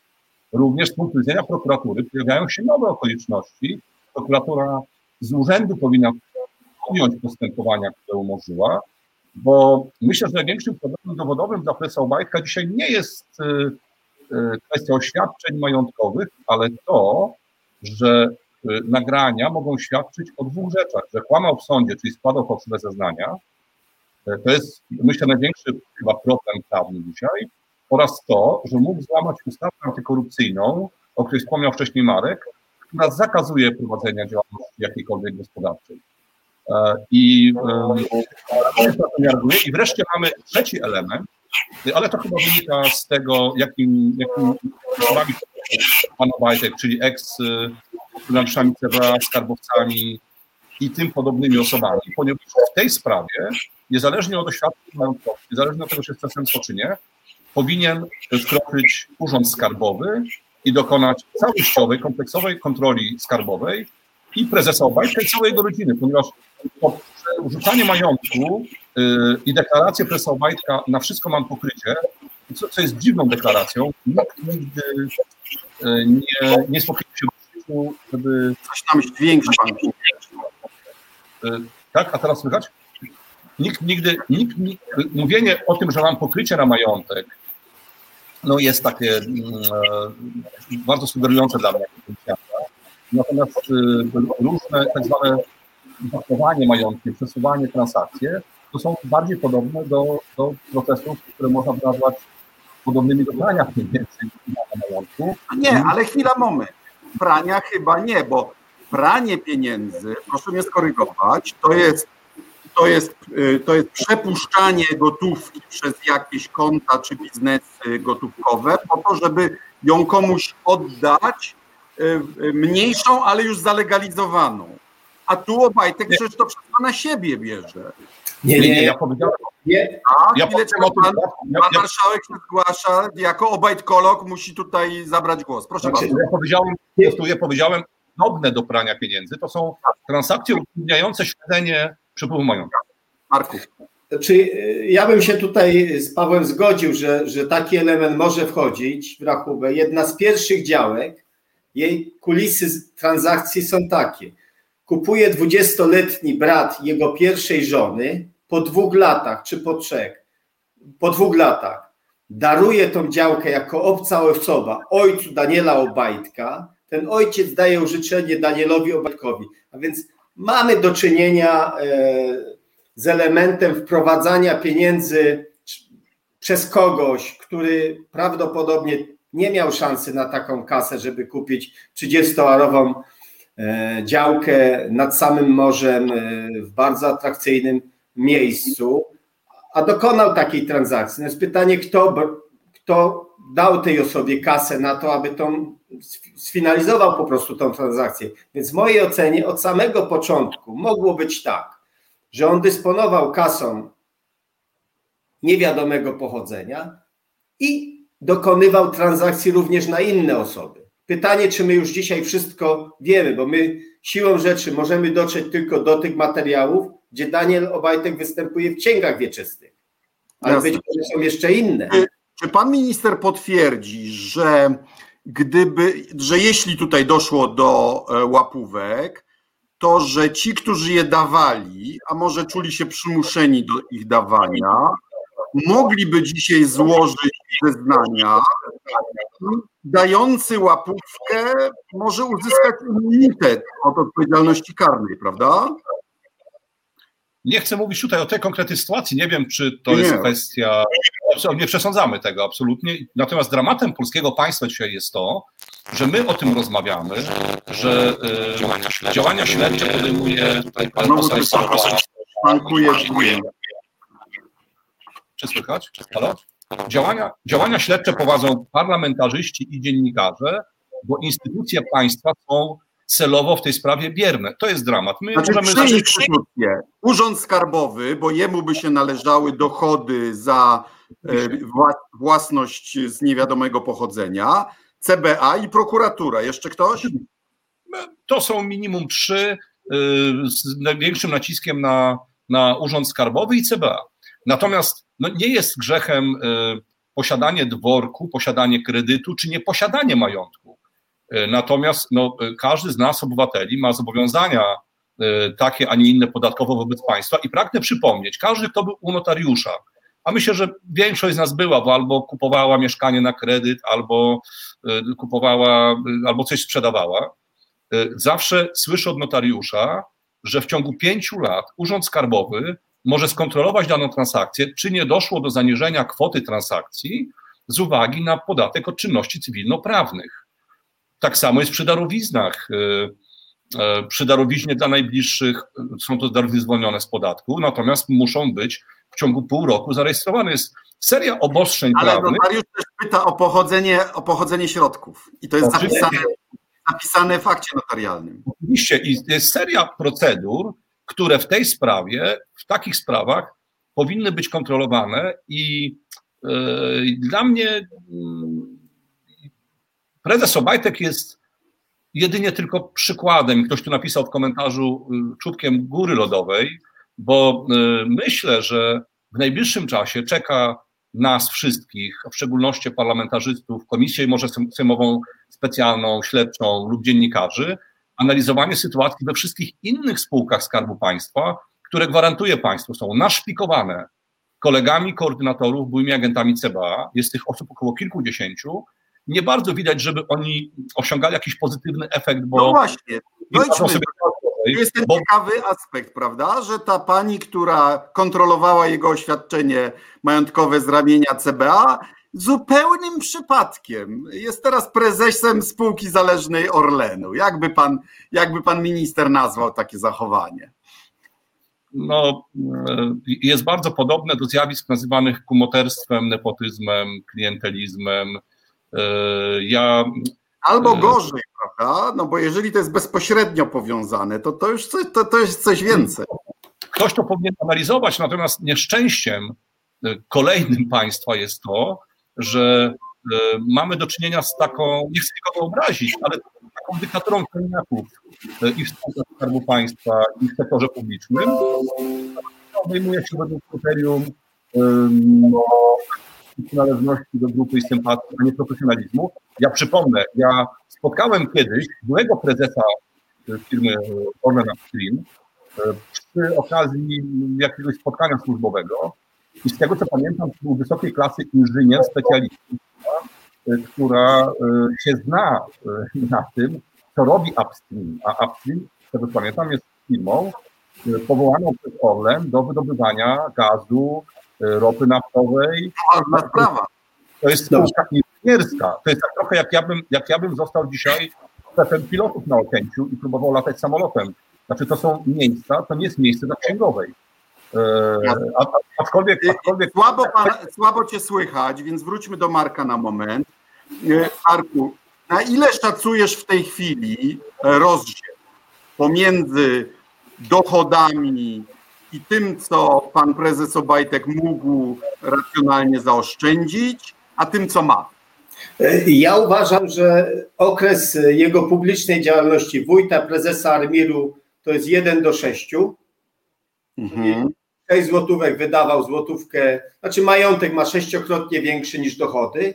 Również z punktu widzenia prokuratury pojawiają się nowe okoliczności. Prokuratura z urzędu powinna podjąć postępowania, które umorzyła, bo myślę, że największym problemem dowodowym dla presa Obajtka dzisiaj nie jest e, e, kwestia oświadczeń majątkowych, ale to, że nagrania mogą świadczyć o dwóch rzeczach, że kłamał w sądzie, czyli składał fałszywe zeznania, y, to jest, myślę, największy chyba problem prawny dzisiaj, oraz to, że mógł złamać ustawę antykorupcyjną, o której wspomniał wcześniej Marek, która zakazuje prowadzenia działalności jakiejkolwiek gospodarczej. E, I, i wreszcie mamy trzeci element, ale to chyba wynika z tego, jakim, jakim pan Obajtek, czyli ex funkcjonariuszami CBA, skarbowcami i tym podobnymi osobami, ponieważ w tej sprawie, niezależnie od doświadczeń majątkowych, niezależnie od tego, czy jest przestępstwo czy nie, powinien wkroczyć Urząd Skarbowy i dokonać całościowej, kompleksowej kontroli skarbowej i prezesa Obajtka i całej jego rodziny, ponieważ rzucanie majątku yy, i deklarację prezesa Obajtka na wszystko mam pokrycie, co, co jest dziwną deklaracją, nikt nigdy e, nie, nie spotkał się żeby... Coś tam pan e, Tak, a teraz słychać? Nikt nigdy, nikt, nikt, mówienie o tym, że mam pokrycie na majątek, no jest takie mm, e, bardzo sugerujące dla mnie. Natomiast różne tak zwane zachowanie majątki, przesuwanie transakcje, to są bardziej podobne do, do procesów, które można nazwać podobnymi do prania pieniędzy na majątku. Nie, ale chwila, moment. Prania chyba nie, bo pranie pieniędzy, proszę mnie skorygować, to jest, to jest, y, to jest przepuszczanie gotówki przez jakieś konta czy biznesy gotówkowe po to, żeby ją komuś oddać y, y, mniejszą, ale już zalegalizowaną. A tu Obajtek przecież to wszystko na siebie bierze. Nie, nie, nie, ja powiedziałem. Nie. A, Ja chwileczkę, pan, ja- pan ja- marszałek się zgłasza, jako obajtkolog musi tutaj zabrać głos. Proszę Znaczy, bardzo. Ja powiedziałem, ja powiedziałem, podobne do prania pieniędzy. To są transakcje utrudniające śledzenie przepływu majątku. Marku. Czy y, ja bym się tutaj z Pawłem zgodził, że, że taki element może wchodzić w rachubę. Jedna z pierwszych działek, jej kulisy z transakcji są takie. Kupuje 20-letni brat jego pierwszej żony po dwóch latach czy po trzech, po dwóch latach. Daruje tą działkę jako obca ojcowa ojcu Daniela Obajtka. Ten ojciec daje użyczenie Danielowi Obajtkowi. A więc mamy do czynienia e, z elementem wprowadzania pieniędzy przez kogoś, który prawdopodobnie nie miał szansy na taką kasę, żeby kupić 30-arową e, działkę nad samym morzem e, w bardzo atrakcyjnym miejscu, a dokonał takiej transakcji. No jest pytanie, kto, kto dał tej osobie kasę na to, aby tą sfinalizował po prostu tą transakcję. Więc w mojej ocenie od samego początku mogło być tak, że on dysponował kasą niewiadomego pochodzenia i dokonywał transakcji również na inne osoby. Pytanie, czy my już dzisiaj wszystko wiemy, bo my siłą rzeczy możemy dotrzeć tylko do tych materiałów, gdzie Daniel Obajtek występuje w księgach wieczystych. Ale Jasne. być może są jeszcze inne. Czy pan minister potwierdzi, że gdyby, że jeśli tutaj doszło do e, łapówek, to że ci, którzy je dawali, a może czuli się przymuszeni do ich dawania, mogliby dzisiaj złożyć zeznania, dający łapówkę może uzyskać immunitet od odpowiedzialności karnej, prawda? Nie chcę mówić tutaj o tej konkretnej sytuacji. Nie wiem, czy to Nie. jest kwestia. Nie przesądzamy tego absolutnie. Natomiast dramatem polskiego państwa dzisiaj jest to, że my o tym rozmawiamy, że y, działania śledcze podejmuje tutaj pan poseł. Czy słychać? Halo? Działania, działania śledcze prowadzą parlamentarzyści i dziennikarze, bo instytucje państwa są celowo w tej sprawie bierne. To jest dramat. My Znaczy możemy instytucje. Urząd Skarbowy, bo jemu by się należały dochody za e, wła- własność z niewiadomego pochodzenia, CBA i prokuratura. Jeszcze ktoś? To są minimum trzy y, z największym naciskiem na, na Urząd Skarbowy i CBA. Natomiast no, nie jest grzechem y, posiadanie dworku, posiadanie kredytu czy nieposiadanie majątku. Y, Natomiast no, y, każdy z nas, obywateli, ma zobowiązania y, takie, a nie inne podatkowo wobec państwa. I pragnę przypomnieć, każdy, kto był u notariusza, a myślę, że większość z nas była, bo albo kupowała mieszkanie na kredyt, albo kupowała, albo coś sprzedawała, zawsze słyszę od notariusza, że w ciągu pięciu lat Urząd Skarbowy może skontrolować daną transakcję, czy nie doszło do zaniżenia kwoty transakcji z uwagi na podatek od czynności cywilnoprawnych. Tak samo jest przy darowiznach. Y, y, Przy darowiźnie dla najbliższych y, są to darowizny zwolnione z podatku, natomiast muszą być w ciągu pół roku zarejestrowane. Jest seria obostrzeń Ale prawnych. notariusz też pyta o pochodzenie, o pochodzenie środków. I to jest Oczywiście. zapisane, zapisane w akcie notarialnym. Oczywiście i jest seria procedur, które w tej sprawie, w takich sprawach powinny być kontrolowane i yy, dla mnie yy, prezes Obajtek jest jedynie tylko przykładem. Ktoś tu napisał w komentarzu yy, czubkiem góry lodowej, bo yy, myślę, że w najbliższym czasie czeka nas wszystkich, w szczególności parlamentarzystów, komisję może sejmową specjalną, śledczą lub dziennikarzy, analizowanie sytuacji we wszystkich innych spółkach Skarbu Państwa, które gwarantuje państwo są naszpikowane kolegami koordynatorów, byłymi agentami CBA, jest tych osób około kilkudziesięciu, nie bardzo widać, żeby oni osiągali jakiś pozytywny efekt, bo... No właśnie, dojdźmy sobie to jest ten bo... ciekawy aspekt, prawda, że ta pani, która kontrolowała jego oświadczenie majątkowe z ramienia CBA, zupełnym przypadkiem jest teraz prezesem spółki zależnej Orlenu. Jakby pan, jakby pan minister nazwał takie zachowanie? No, jest bardzo podobne do zjawisk nazywanych kumoterstwem, nepotyzmem, klientelizmem. Ja Albo e, gorzej, prawda? No bo jeżeli to jest bezpośrednio powiązane, to to już coś, to, to jest coś więcej. Ktoś to powinien analizować, natomiast nieszczęściem e, kolejnym państwa jest to, że e, mamy do czynienia z taką, nie chcę nikogo obrazić, ale taką dyktaturą krajniaków i w spółkach Skarbu Państwa, i w sektorze publicznym, obejmuje się według kryterium no, przynależności do grupy i sympatii, a nie profesjonalizmu. Ja przypomnę, ja spotkałem kiedyś byłego prezesa firmy Orlen Upstream e, przy okazji jakiegoś spotkania służbowego i z tego co pamiętam, to był wysokiej klasy inżynier, specjalista, e, która e, się zna na tym, co robi Upstream, a Upstream, z tego co pamiętam, jest firmą powołaną przez Orlen do wydobywania gazu, ropy naftowej. Ważna sprawa. To jest spółka inżynierska. To jest tak trochę jak ja bym, jak ja bym został dzisiaj szefem pilotów na Okęciu i próbował latać samolotem. Znaczy to są miejsca, to nie jest miejsce dla księgowej. E, a, aczkolwiek, aczkolwiek... Słabo, pan, słabo cię słychać, więc wróćmy do Marka na moment. E, Marku, na ile szacujesz w tej chwili rozdział pomiędzy dochodami i tym, co pan prezes Obajtek mógł racjonalnie zaoszczędzić, a tym, co ma. Ja uważam, że okres jego publicznej działalności wójta, prezesa Armiru to jest 1 do 6. Mhm. 6 złotówek wydawał złotówkę, znaczy majątek ma sześciokrotnie większy niż dochody.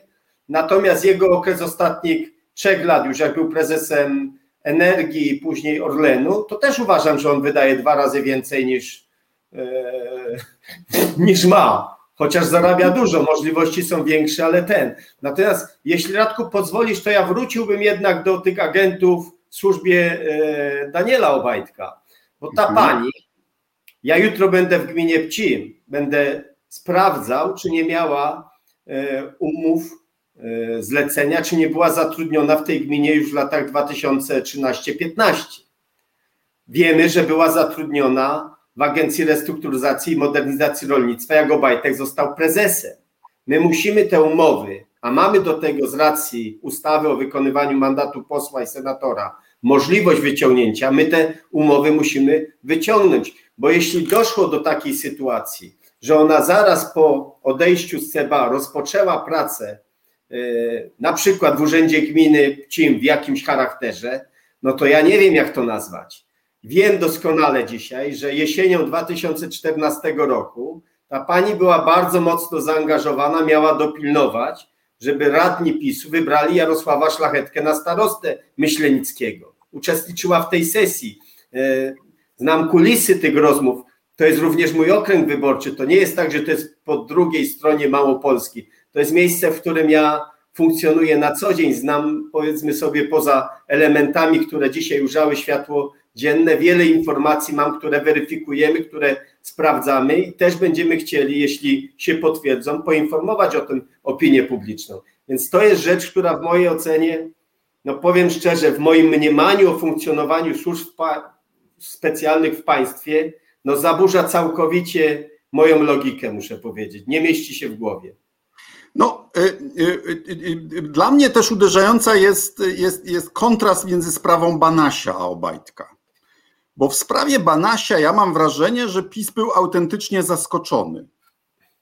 Natomiast jego okres ostatnich trzech lat, już jak był prezesem energii i później Orlenu, to też uważam, że on wydaje dwa razy więcej niż, niż ma. Chociaż zarabia dużo, możliwości są większe, ale ten. Natomiast jeśli Radku pozwolisz, to ja wróciłbym jednak do tych agentów w służbie e, Daniela Obajtka. Bo ta mhm. pani, ja jutro będę w gminie Pcim, będę sprawdzał, czy nie miała e, umów zlecenia, czy nie była zatrudniona w tej gminie już w latach 2013-15. Wiemy, że była zatrudniona w Agencji Restrukturyzacji i Modernizacji Rolnictwa, jak Obajtek został prezesem. My musimy te umowy, a mamy do tego z racji ustawy o wykonywaniu mandatu posła i senatora możliwość wyciągnięcia, my te umowy musimy wyciągnąć, bo jeśli doszło do takiej sytuacji, że ona zaraz po odejściu z CBA rozpoczęła pracę e, na przykład w Urzędzie Gminy Cim w jakimś charakterze, no to ja nie wiem, jak to nazwać. Wiem doskonale dzisiaj, że jesienią 2014 roku ta pani była bardzo mocno zaangażowana, miała dopilnować, żeby radni PiSu wybrali Jarosława Szlachetkę na starostę Myślenickiego. Uczestniczyła w tej sesji. E, znam kulisy tych rozmów. To jest również mój okręg wyborczy. To nie jest tak, że to jest po drugiej stronie Małopolski. To jest miejsce, w którym ja funkcjonuję na co dzień. Znam, powiedzmy sobie, poza elementami, które dzisiaj ujrzały światło dzienne. Wiele informacji mam, które weryfikujemy, które sprawdzamy i też będziemy chcieli, jeśli się potwierdzą, poinformować o tym opinię publiczną. Więc to jest rzecz, która w mojej ocenie, no powiem szczerze, w moim mniemaniu o funkcjonowaniu służb specjalnych w państwie, no zaburza całkowicie moją logikę, muszę powiedzieć. Nie mieści się w głowie. No, y, y, y, dla mnie też uderzająca jest, jest, jest kontrast między sprawą Banasia a Obajtka. Bo w sprawie Banasia ja mam wrażenie, że PiS był autentycznie zaskoczony.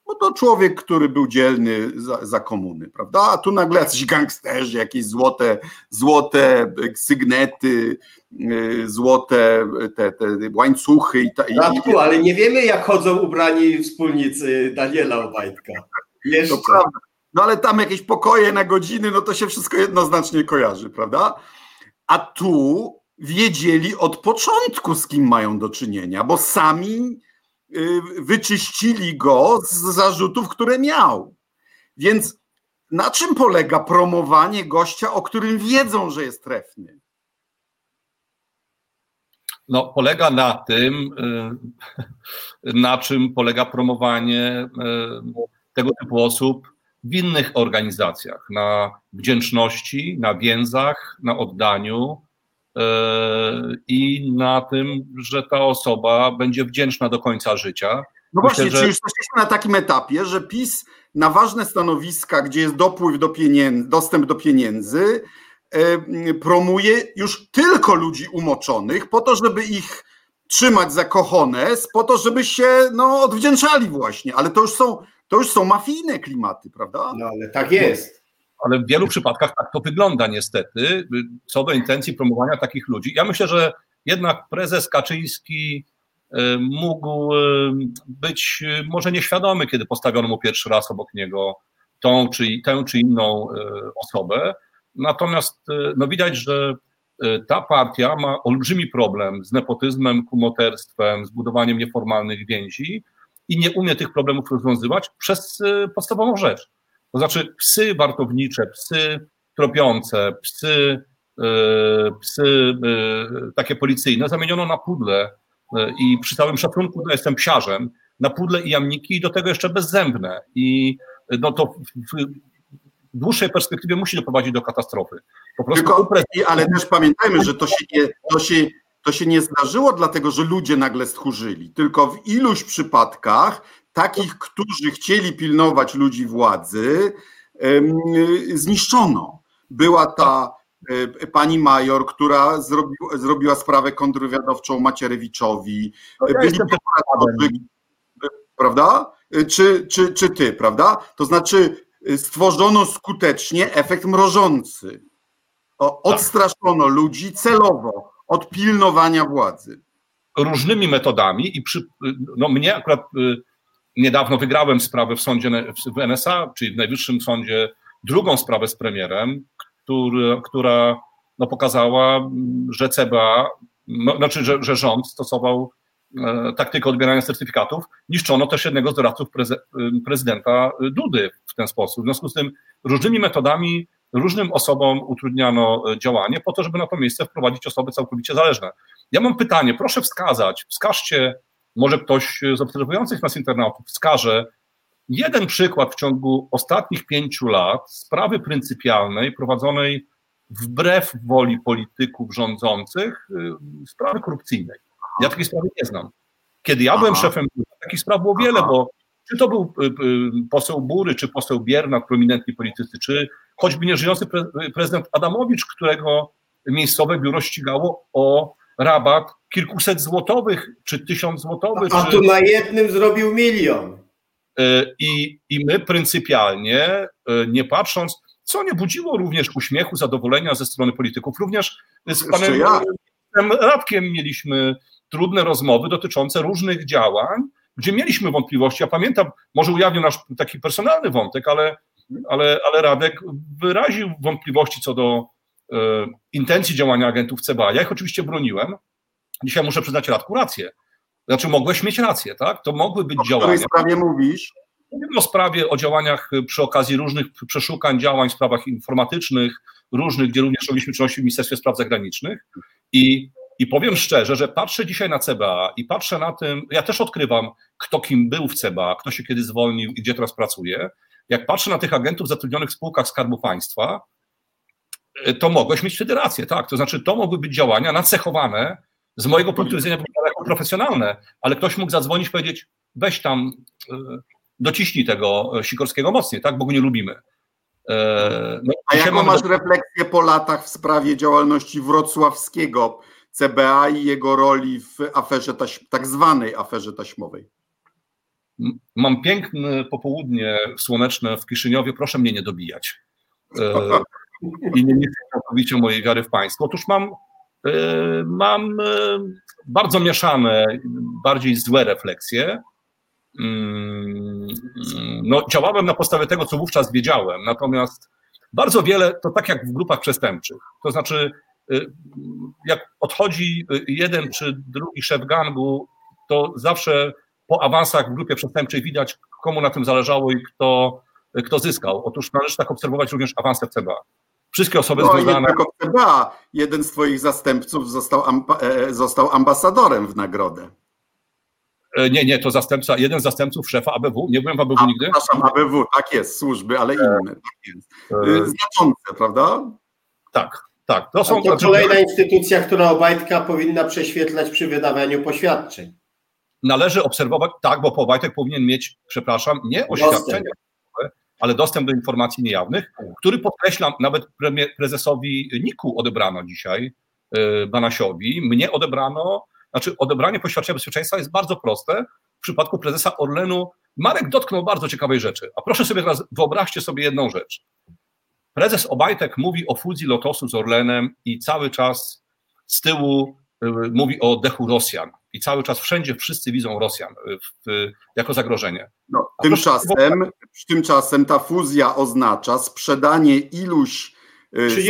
Bo to człowiek, który był dzielny za, za komuny, prawda? A tu nagle jacyś gangsterzy, jakieś złote, złote sygnety, y, złote te, te łańcuchy i, ta, Radku, ale nie wiemy, jak chodzą ubrani wspólnicy Daniela Obajtka. Jeszcze. To prawda. No ale tam jakieś pokoje na godziny, no to się wszystko jednoznacznie kojarzy, prawda? A tu wiedzieli od początku, z kim mają do czynienia, bo sami y, wyczyścili go z zarzutów, które miał. Więc na czym polega promowanie gościa, o którym wiedzą, że jest trefny? No, polega na tym, y, na czym polega promowanie y, tego typu osób w innych organizacjach, na wdzięczności, na więzach, na oddaniu i na tym, że ta osoba będzie wdzięczna do końca życia. No Myślę, właśnie, że... czy już jesteśmy na takim etapie, że PiS na ważne stanowiska, gdzie jest dopływ do pieniędzy, dostęp do pieniędzy, promuje już tylko ludzi umoczonych, po to, żeby ich trzymać za kochones, po to, żeby się no, odwdzięczali właśnie. Ale to już są, to już są mafijne klimaty, prawda? No ale tak jest. Ale w wielu przypadkach tak to wygląda niestety, co do intencji promowania takich ludzi. Ja myślę, że jednak prezes Kaczyński mógł być może nieświadomy, kiedy postawiono mu pierwszy raz obok niego tą czy, tę czy inną osobę, Natomiast e, no widać, że e, ta partia ma olbrzymi problem z nepotyzmem, kumoterstwem, z budowaniem nieformalnych więzi i nie umie tych problemów rozwiązywać przez e, podstawową rzecz. To znaczy psy wartownicze, psy tropiące, psy, psy takie policyjne zamieniono na pudle i przy całym szacunku, no jestem psiarzem, na pudle i jamniki i do tego jeszcze bezzębne. I no to dłuższej perspektywie musi doprowadzić do katastrofy. Po prostu Tylko, ale też pamiętajmy, że to się, nie, to, się, to się nie zdarzyło dlatego, że ludzie nagle stchórzyli, tylko w iluś przypadkach takich, którzy chcieli pilnować ludzi władzy, zniszczono. Była ta e, pani major, która zrobi, zrobiła sprawę kontrwywiadowczą Macierewiczowi. No ja Byli prawda? Czy, czy, czy ty, prawda? To znaczy stworzono skutecznie efekt mrożący. Odstraszono ludzi celowo od pilnowania władzy. Różnymi metodami i przy, no mnie akurat y, niedawno wygrałem sprawę w sądzie w NSA, czyli w Najwyższym Sądzie, drugą sprawę z premierem, który, która no, pokazała, że CBA, no, znaczy, że, że rząd stosował E, taktykę odbierania certyfikatów, niszczono też jednego z doradców preze, prezydenta Dudy w ten sposób. W związku z tym różnymi metodami różnym osobom utrudniano e, działanie po to, żeby na to miejsce wprowadzić osoby całkowicie zależne. Ja mam pytanie, proszę wskazać, wskażcie, może ktoś z obserwujących nas internautów wskaże jeden przykład w ciągu ostatnich pięciu lat sprawy pryncypialnej prowadzonej wbrew woli polityków rządzących, y, sprawy korupcyjnej. Ja takiej sprawy nie znam. Kiedy ja byłem szefem, takich spraw było wiele, bo czy to był y, y, poseł Bury, czy poseł Biernat, prominentni politycy, czy choćby nieżyjący prezydent Adamowicz, którego miejscowe biuro ścigało o rabat kilkuset złotowych, czy tysiąc złotowych. A, tu na jednym zrobił milion. Y, I, I my pryncypialnie, nie patrząc, co nie budziło również uśmiechu, zadowolenia ze strony polityków, również z panem ja. Radkiem mieliśmy trudne rozmowy dotyczące różnych działań, gdzie mieliśmy wątpliwości. Ja pamiętam, może ujawnię nasz taki personalny wątek, ale, ale, ale Radek wyraził wątpliwości co do e, intencji działania agentów CBA. Ja ich oczywiście broniłem. Dzisiaj muszę przyznać Radku rację. Znaczy, mogłeś mieć rację, tak? To mogły być o działania. O sprawie mówisz? Mówimy o sprawie, o działaniach przy okazji różnych przeszukań, działań w sprawach informatycznych, różnych, gdzie również robiliśmy czynności w Ministerstwie Spraw Zagranicznych. I i powiem szczerze, że patrzę dzisiaj na CBA i patrzę na tym, ja też odkrywam, kto kim był w CBA, kto się kiedy zwolnił i gdzie teraz pracuje. Jak patrzę na tych agentów zatrudnionych w spółkach Skarbu Państwa, y, to mogłeś mieć wtedy rację, tak? To znaczy, to mogły być działania nacechowane z mojego punktu widzenia jako profesjonalne, ale ktoś mógł zadzwonić i powiedzieć, weź tam, y, dociśnij tego Sikorskiego mocniej, tak? Bo go nie lubimy. E, no, A jaką masz do... refleksję po latach w sprawie działalności wrocławskiego CBA i jego roli w aferze taś, tak zwanej aferze taśmowej. Mam piękne popołudnie słoneczne w Kiszyniowie, proszę mnie nie dobijać. E, I nie niszczyć całkowicie mojej wiary w państwo. Otóż mam, e, mam e, bardzo mieszane, bardziej złe refleksje mm, no, działałem na podstawie tego, co wówczas wiedziałem, natomiast bardzo wiele to tak jak w grupach przestępczych. To znaczy, y, jak odchodzi jeden czy drugi szef gangu, to zawsze po awansach w grupie przestępczej widać, komu na tym zależało i kto, kto zyskał. Otóż należy tak obserwować również awanse w CBA. Wszystkie osoby no, związane. Nie tylko CBA. Jeden z Twoich zastępców został, e, został ambasadorem w nagrodę. E, nie, nie, to zastępca, jeden z zastępców szefa ABW. Nie byłem w ABW A, nigdy. Przepraszam, ABW, tak jest, służby, ale inne. Tak jest. E, Znaczące, prawda? Tak, tak. To, są, to kolejna instytucja, która Obajtka powinna prześwietlać przy wydawaniu poświadczeń. Należy obserwować, tak, bo Obajtek powinien mieć, przepraszam, nie oświadczenia, ale dostęp do informacji niejawnych, który podkreślam, nawet prezesowi NIK-u odebrano dzisiaj, Banasiowi, mnie odebrano, znaczy odebranie poświadczenia bezpieczeństwa jest bardzo proste. W przypadku prezesa Orlenu Marek dotknął bardzo ciekawej rzeczy. A proszę sobie teraz, wyobraźcie sobie jedną rzecz. Prezes Obajtek mówi o fuzji Lotosu z Orlenem i cały czas z tyłu mówi o dechu Rosjan. I cały czas wszędzie wszyscy widzą Rosjan w, jako zagrożenie. No, tymczasem, tymczasem ta fuzja oznacza sprzedanie iluś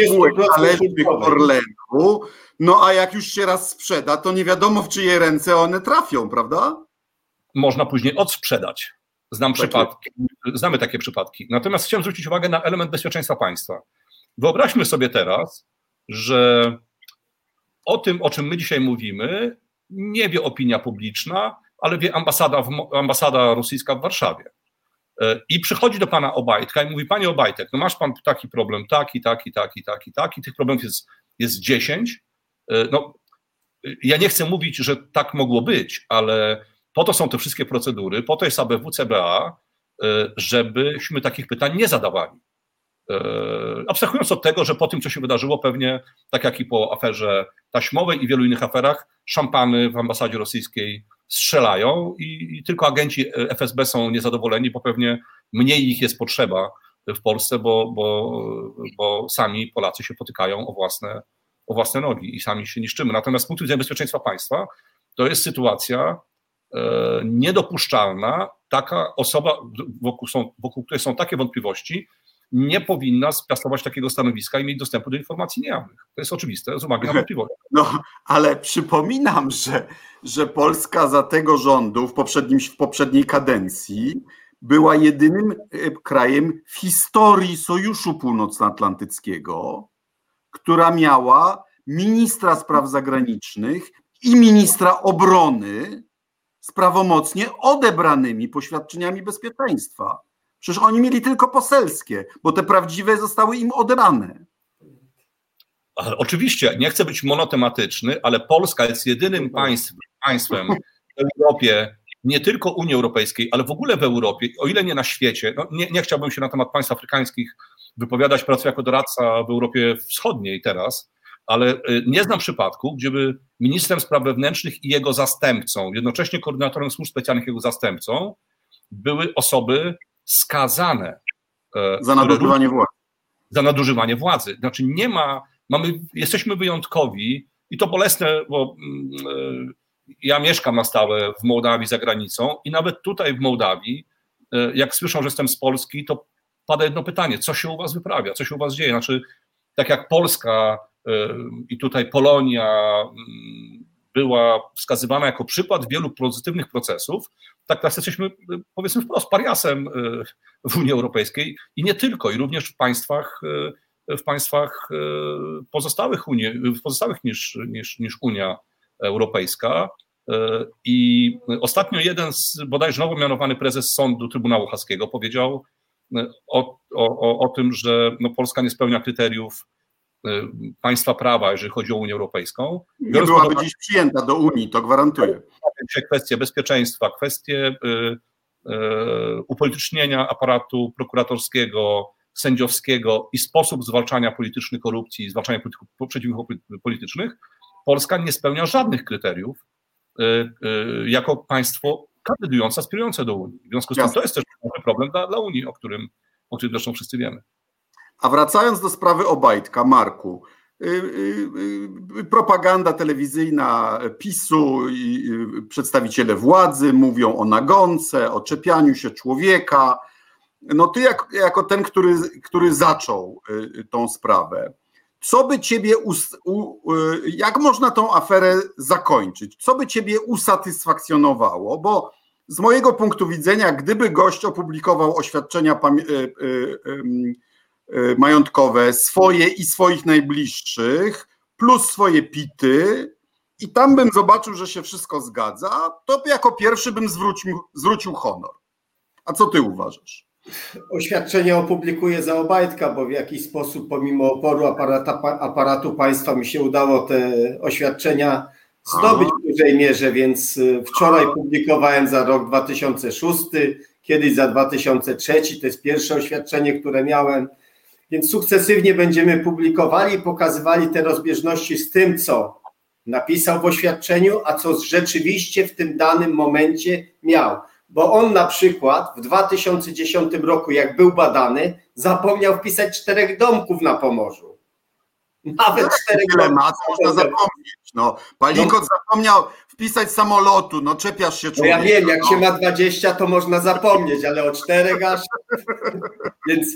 spółek należnych Orlenu, no a jak już się raz sprzeda, to nie wiadomo w czyje ręce one trafią, prawda? Można później odsprzedać. Znam takie. przypadki, znamy takie przypadki. Natomiast chciałem zwrócić uwagę na element bezpieczeństwa państwa. Wyobraźmy sobie teraz, że o tym, o czym my dzisiaj mówimy, nie wie opinia publiczna, ale wie ambasada, ambasada rosyjska w Warszawie. I przychodzi do pana Obajtka i mówi, panie Obajtek, no masz pan taki problem, taki, taki, taki, taki, taki, tych problemów jest, jest 10. No, ja nie chcę mówić, że tak mogło być, ale po to są te wszystkie procedury, po to jest ABW, CBA, żebyśmy takich pytań nie zadawali. Abstrahując od tego, że po tym, co się wydarzyło, pewnie tak jak i po aferze taśmowej i wielu innych aferach, szampany w ambasadzie rosyjskiej strzelają i, i, tylko agenci FSB są niezadowoleni, bo pewnie mniej ich jest potrzeba w Polsce, bo, bo, bo sami Polacy się potykają o własne, o własne nogi i sami się niszczymy. Natomiast z punktu widzenia bezpieczeństwa państwa to jest sytuacja e, niedopuszczalna. Taka osoba, wokół, są, wokół której są takie wątpliwości, nie powinna spiastować takiego stanowiska i mieć dostępu do informacji niejawnych. To jest oczywiste, z uwagi na wątpliwości. No, ale przypominam, że, że Polska za tego rządu w, poprzednim, w poprzedniej kadencji była jedynym krajem w historii Sojuszu Północnoatlantyckiego, która miała ministra spraw zagranicznych i ministra obrony z prawomocnie odebranymi poświadczeniami bezpieczeństwa. Przecież oni mieli tylko poselskie, bo te prawdziwe zostały im odebrane. Oczywiście, nie chcę być monotematyczny, ale Polska jest jedynym państwem, państwem w Europie, nie tylko Unii Europejskiej, ale w ogóle w Europie, o ile nie na świecie. No nie, nie chciałbym się na temat państw afrykańskich wypowiadać, pracuję jako doradca w Europie Wschodniej teraz, ale y, nie znam przypadku, gdzieby ministrem spraw wewnętrznych i jego zastępcą, jednocześnie koordynatorem służb specjalnych jego zastępcą, były osoby skazane. E, za nadużywanie władzy. Za nadużywanie władzy. Znaczy nie ma, mamy, jesteśmy wyjątkowi i to bolesne, bo mm, e, ja mieszkam na stałe w Mołdawii za granicą i nawet tutaj w Mołdawii, e, jak słyszą, że jestem z Polski, to pada jedno pytanie, co się u was wyprawia, co się u was dzieje? Znaczy, tak jak Polska i tutaj Polonia mm, była wskazywana jako przykład wielu pozytywnych procesów, tak teraz jesteśmy, powiedzmy wprost, pariasem y, w Unii Europejskiej i nie tylko, i również w państwach, y, w państwach y, pozostałych, Unii, pozostałych niż, niż, niż Unia Europejska. I ostatnio jeden z bodajże nowo mianowany prezes sądu Trybunału Haskiego powiedział o, o, o tym, że no Polska nie spełnia kryteriów państwa prawa, jeżeli chodzi o Unię Europejską. Nie byłaby dziś przyjęta do Unii, to gwarantuję kwestie bezpieczeństwa, kwestie y, y, upolitycznienia aparatu prokuratorskiego, sędziowskiego i sposób zwalczania politycznej korupcji, zwalczania przeciwników politycznych, Polska nie spełnia żadnych kryteriów y, jako państwo kandydujące, aspirujące do Unii. W związku z tym to jest też problem dla, dla Unii, o którym, o którym zresztą wszyscy wiemy. A wracając do sprawy Obajtka, Marku, propaganda telewizyjna PiSu i przedstawiciele władzy mówią o nagonce, o czepianiu się człowieka. No ty jak, jako ten, który, który zaczął tą sprawę, co by ciebie, jak można tą aferę zakończyć? Co by ciebie usatysfakcjonowało? Bo z mojego punktu widzenia, gdyby gość opublikował oświadczenia Y, majątkowe, swoje i swoich najbliższych, plus swoje pity, i tam bym zobaczył, że się wszystko zgadza, to jako pierwszy bym zwrócił, zwrócił honor. A co ty uważasz? Oświadczenie opublikuję za Obajtka, bo w jakiś sposób, pomimo oporu aparata, aparatu państwa, mi się udało te oświadczenia zdobyć w dużej mierze, więc y, wczoraj publikowałem za rok 2006, kiedyś za 2003, to jest pierwsze oświadczenie, które miałem. Więc sukcesywnie będziemy publikowali i pokazywali te rozbieżności z tym, co napisał w oświadczeniu, a co rzeczywiście w tym danym momencie miał. Bo on na przykład w 2010 roku, jak był badany, zapomniał wpisać czterech domków na Pomorzu. Nawet no, czterech domków. można zapomnieć. No, Palikot no. zapomniał wpisać samolotu, no czepiasz się człowieka. No ja wiem, jak no. się ma 20, to można zapomnieć, ale o czterech aż... Więc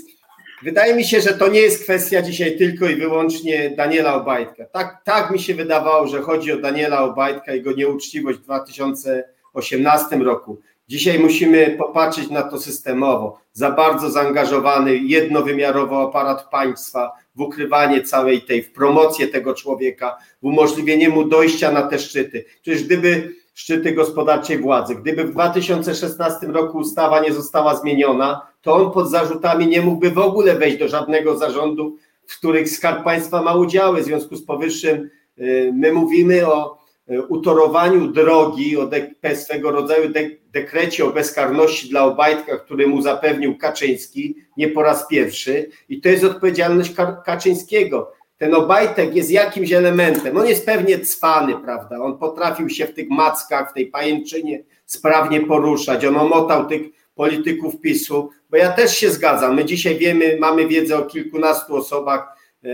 Wydaje mi się, że to nie jest kwestia dzisiaj tylko i wyłącznie Daniela Obajtka. Tak, tak mi się wydawało, że chodzi o Daniela Obajtka i jego nieuczciwość w 2018 roku. Dzisiaj musimy popatrzeć na to systemowo. Za bardzo zaangażowany jednowymiarowo aparat państwa w ukrywanie całej tej, w promocję tego człowieka, w umożliwienie mu dojścia na te szczyty. Przecież gdyby szczyty gospodarczej władzy. Gdyby w 2016 roku ustawa nie została zmieniona, to on pod zarzutami nie mógłby w ogóle wejść do żadnego zarządu, w których Skarb Państwa ma udziały. W związku z powyższym y, my mówimy o y, utorowaniu drogi, o de, swego rodzaju de, dekrecie o bezkarności dla Obajtka, który mu zapewnił Kaczyński nie po raz pierwszy i to jest odpowiedzialność Kaczyńskiego ten Obajtek jest jakimś elementem. On jest pewnie cwany, prawda? On potrafił się w tych mackach, w tej pajęczynie sprawnie poruszać. On omotał tych polityków PiSu, bo ja też się zgadzam. My dzisiaj wiemy, mamy wiedzę o kilkunastu osobach, e,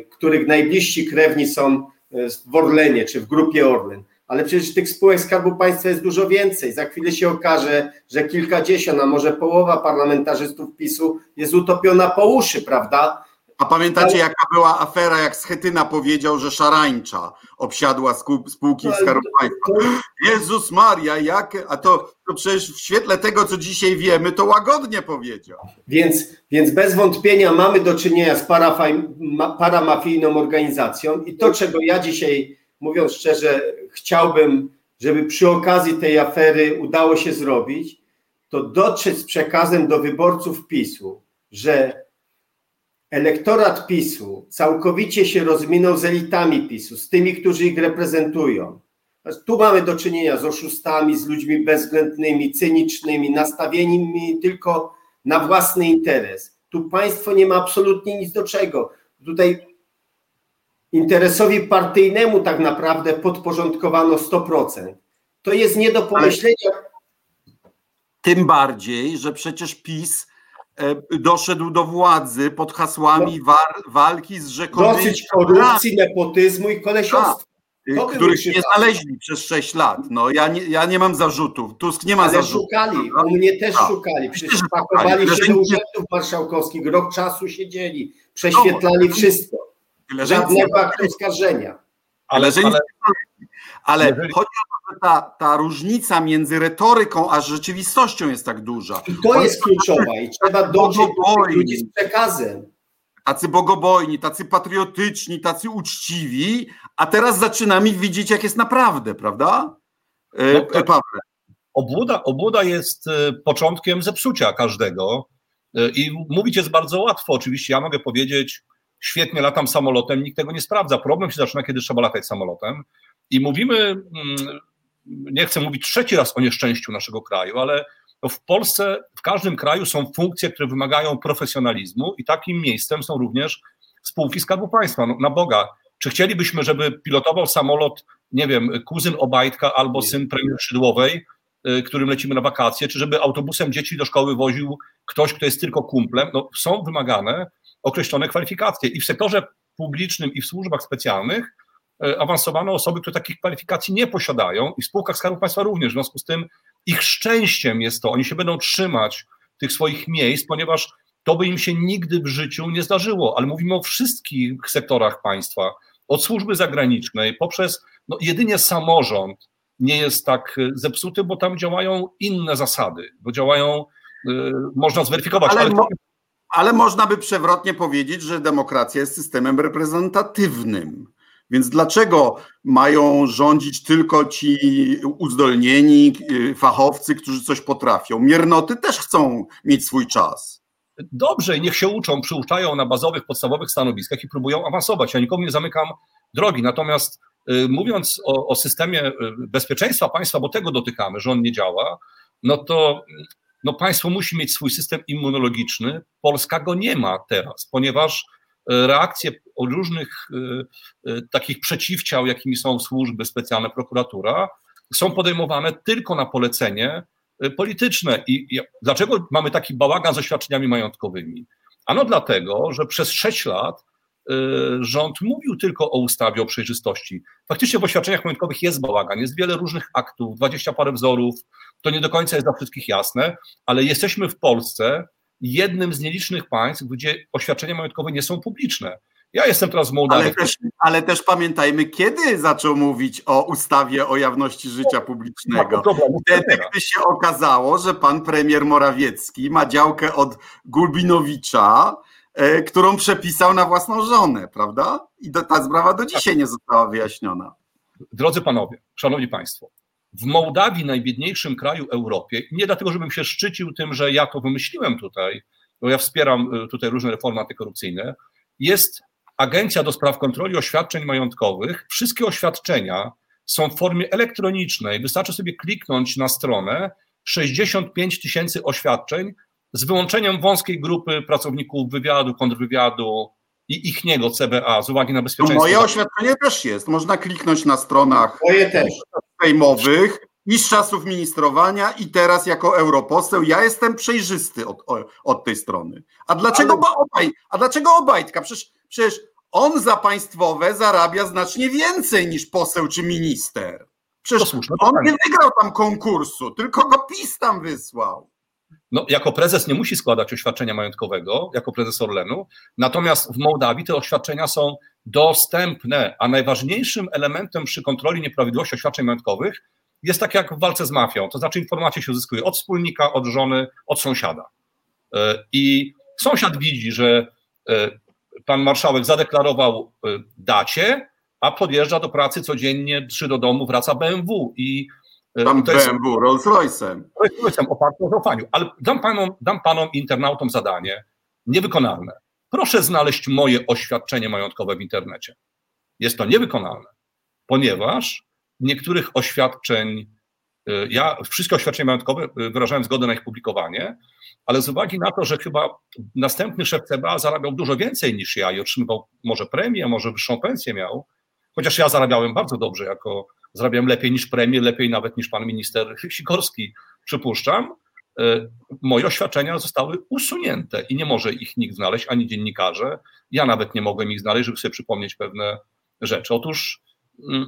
których najbliżsi krewni są e, w Orlenie czy w grupie Orlen. Ale przecież tych spółek Skarbu Państwa jest dużo więcej. Za chwilę się okaże, że kilkadziesiąt, a może połowa parlamentarzystów PiSu jest utopiona po uszy, prawda? A pamiętacie, jaka była afera, jak Schetyna powiedział, że szarańcza obsiadła spółki Skarbu Państwa. Jezus Maria, jak, a to, to przecież w świetle tego, co dzisiaj wiemy, to łagodnie powiedział. Więc, więc bez wątpienia mamy do czynienia z paramafijną organizacją i to, czego ja dzisiaj, mówiąc szczerze, chciałbym, żeby przy okazji tej afery udało się zrobić, to dotrzeć z przekazem do wyborców PiSu, że elektorat PiSu całkowicie się rozminął z elitami PiSu, z tymi, którzy ich reprezentują. Tu mamy do czynienia z oszustami, z ludźmi bezwzględnymi, cynicznymi, nastawionymi tylko na własny interes. Tu państwo nie ma absolutnie nic do czego. Tutaj interesowi partyjnemu tak naprawdę podporządkowano 100%. To jest nie do pomyślenia. Tym bardziej, że przecież PiS doszedł do władzy pod hasłami no. war, walki z rzekomymi... Dosyć korupcji, nepotyzmu i kolesiostwa. Tak. których nie znaleźli przez 6 lat. No, ja, nie, ja nie mam zarzutów. Tusk nie ma Ale zarzutów. szukali, u mnie też A, szukali. Przecież pakowali się do urzędów marszałkowskich, rok czasu siedzieli, prześwietlali no, wszystko. Żadnego aktu oskarżenia. Ale, ale, ale, jeżeli... chodzi o to, że ta, ta różnica między retoryką a rzeczywistością jest tak duża. I to jest kluczowa i trzeba dotrzeć do ludzi z przekazem. Tacy bogobojni, tacy patriotyczni, tacy uczciwi, a teraz zaczynamy widzieć, jak jest naprawdę, prawda? E, no, tak. Pawle. Obłuda, obłuda jest e, początkiem zepsucia każdego e, i mówić jest bardzo łatwo. Oczywiście ja mogę powiedzieć, świetnie latam samolotem, nikt tego nie sprawdza. Problem się zaczyna, kiedy trzeba latać samolotem. I mówimy, mm, nie chcę mówić trzeci raz o nieszczęściu naszego kraju, ale w Polsce, w każdym kraju są funkcje, które wymagają profesjonalizmu i takim miejscem są również spółki Skarbu Państwa. No, na Boga, czy chcielibyśmy, żeby pilotował samolot, nie wiem, kuzyn Obajtka albo syn premier Szydłowej, y, którym lecimy na wakacje, czy żeby autobusem dzieci do szkoły woził ktoś, kto jest tylko kumplem? No, są wymagane określone kwalifikacje i w sektorze publicznym i w służbach specjalnych awansowano osoby, które takich kwalifikacji nie posiadają i w spółkach Skarbu Państwa również. W związku z tym ich szczęściem jest to, oni się będą trzymać tych swoich miejsc, ponieważ to by im się nigdy w życiu nie zdarzyło, ale mówimy o wszystkich sektorach państwa, od służby zagranicznej, poprzez no, jedynie samorząd nie jest tak e, zepsuty, bo tam działają inne zasady, bo działają, y, można zweryfikować. Ale, ale, mo ale można by przewrotnie powiedzieć, że demokracja jest systemem reprezentatywnym. Więc dlaczego mają rządzić tylko ci uzdolnieni y, fachowcy, którzy coś potrafią? Miernoty też chcą mieć swój czas. Dobrze, niech się uczą, przyuczają na bazowych, podstawowych stanowiskach i próbują awansować. Ja nikomu nie zamykam drogi. Natomiast y, mówiąc o, o systemie y, bezpieczeństwa państwa, bo tego dotykamy, że on nie działa, no to no państwo musi mieć swój system immunologiczny. Polska go nie ma teraz, ponieważ reakcje różnych e, e, takich przeciwciał, jakimi są służby specjalne, prokuratura, są podejmowane tylko na polecenie polityczne. I dlaczego mamy taki bałagan z oświadczeniami majątkowymi? Ano dlatego, że przez sześć lat rząd mówił tylko o ustawie o przejrzystości. Faktycznie w oświadczeniach majątkowych jest bałagan, jest wiele różnych aktów, dwadzieścia parę wzorów, to nie do końca jest dla wszystkich jasne, ale jesteśmy w Polsce, jednym z nielicznych państw, gdzie oświadczenia majątkowe nie są publiczne. Ja jestem teraz w Mołdawii. Ale też, ale też pamiętajmy, kiedy zaczął mówić o ustawie o jawności życia publicznego. No, Wtedy, gdy się okazało, że pan premier Morawiecki ma działkę od Gulbinowicza, e, którą przepisał na własną żonę, prawda? I do, ta sprawa do dzisiaj nie została wyjaśniona. Drodzy panowie, szanowni państwo, w Mołdawii, najbiedniejszym kraju Europie, nie dlatego, żebym się szczycił tym, że ja to wymyśliłem tutaj, bo ja wspieram y, tutaj różne reformy antykorupcyjne, jest Agencja do Spraw Kontroli Oświadczeń Majątkowych. Wszystkie oświadczenia są w formie elektronicznej. Wystarczy sobie kliknąć na stronę 65 tysięcy oświadczeń z wyłączeniem wąskiej grupy pracowników wywiadu, kontrwywiadu i ich niego CBA z uwagi na bezpieczeństwo. No moje oświadczenie też jest. Można kliknąć na stronach. Moje też sejmowych i z czasów ministrowania i teraz jako europoseł ja jestem przejrzysty od, od tej strony. A dlaczego, Ale... obaj, a dlaczego Obajtka? Przecież, przecież on za państwowe zarabia znacznie więcej niż poseł czy minister. Przecież on nie wygrał tam konkursu, tylko go PiS tam wysłał. No, jako prezes nie musi składać oświadczenia majątkowego, jako prezes Orlenu, natomiast w Mołdawii te oświadczenia są dostępne, a najważniejszym elementem przy kontroli nieprawidłowości oświadczeń majątkowych jest tak jak w walce z mafią, to znaczy informacje się uzyskuje od wspólnika, od żony, od sąsiada. E, I sąsiad widzi, że e, pan marszałek zadeklarował e, dacie, a podjeżdża do pracy codziennie, czy do domu wraca BMW i tam to BMW, jest, Rolls Royce'em. Rolls Royce'em oparty na zaufaniu. Ale dam panom, dam panom internautom zadanie niewykonalne. Proszę znaleźć moje oświadczenie majątkowe w internecie. Jest to niewykonalne, ponieważ niektórych oświadczeń, y, ja wszystkie oświadczenia majątkowe y, wyrażałem zgodę na ich publikowanie, ale z uwagi na to, że chyba następny szef CBA zarabiał dużo więcej niż ja i otrzymywał może premię, może wyższą pensję miał, chociaż ja zarabiałem bardzo dobrze, jako zarabiałem lepiej niż premier, lepiej nawet niż pan minister Sikorski, przypuszczam, moje oświadczenia zostały usunięte i nie może ich nikt znaleźć, ani dziennikarze. Ja nawet nie mogłem ich znaleźć, żeby sobie przypomnieć pewne rzeczy. Otóż mm,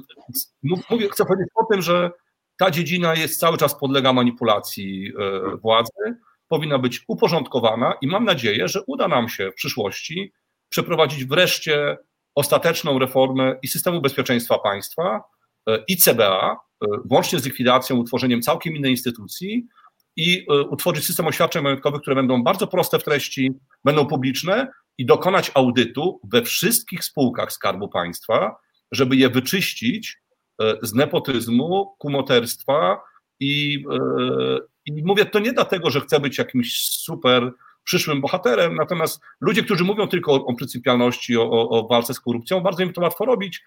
mówię, chcę powiedzieć o tym, że ta dziedzina jest cały czas podlega manipulacji e, władzy, powinna być uporządkowana i mam nadzieję, że uda nam się w przyszłości przeprowadzić wreszcie ostateczną reformę i systemu bezpieczeństwa państwa, e, i CBA, włącznie z likwidacją, utworzeniem całkiem innej instytucji, i e, utworzyć system oświadczeń majątkowych, które będą bardzo proste w treści, będą publiczne i dokonać audytu we wszystkich spółkach Skarbu Państwa, żeby je wyczyścić e, z nepotyzmu, kumoterstwa i, e, i mówię to nie dlatego, że chcę być jakimś super przyszłym bohaterem, natomiast ludzie, którzy mówią tylko o, o pryncypialności, o, o, o walce z korupcją, bardzo im to łatwo robić,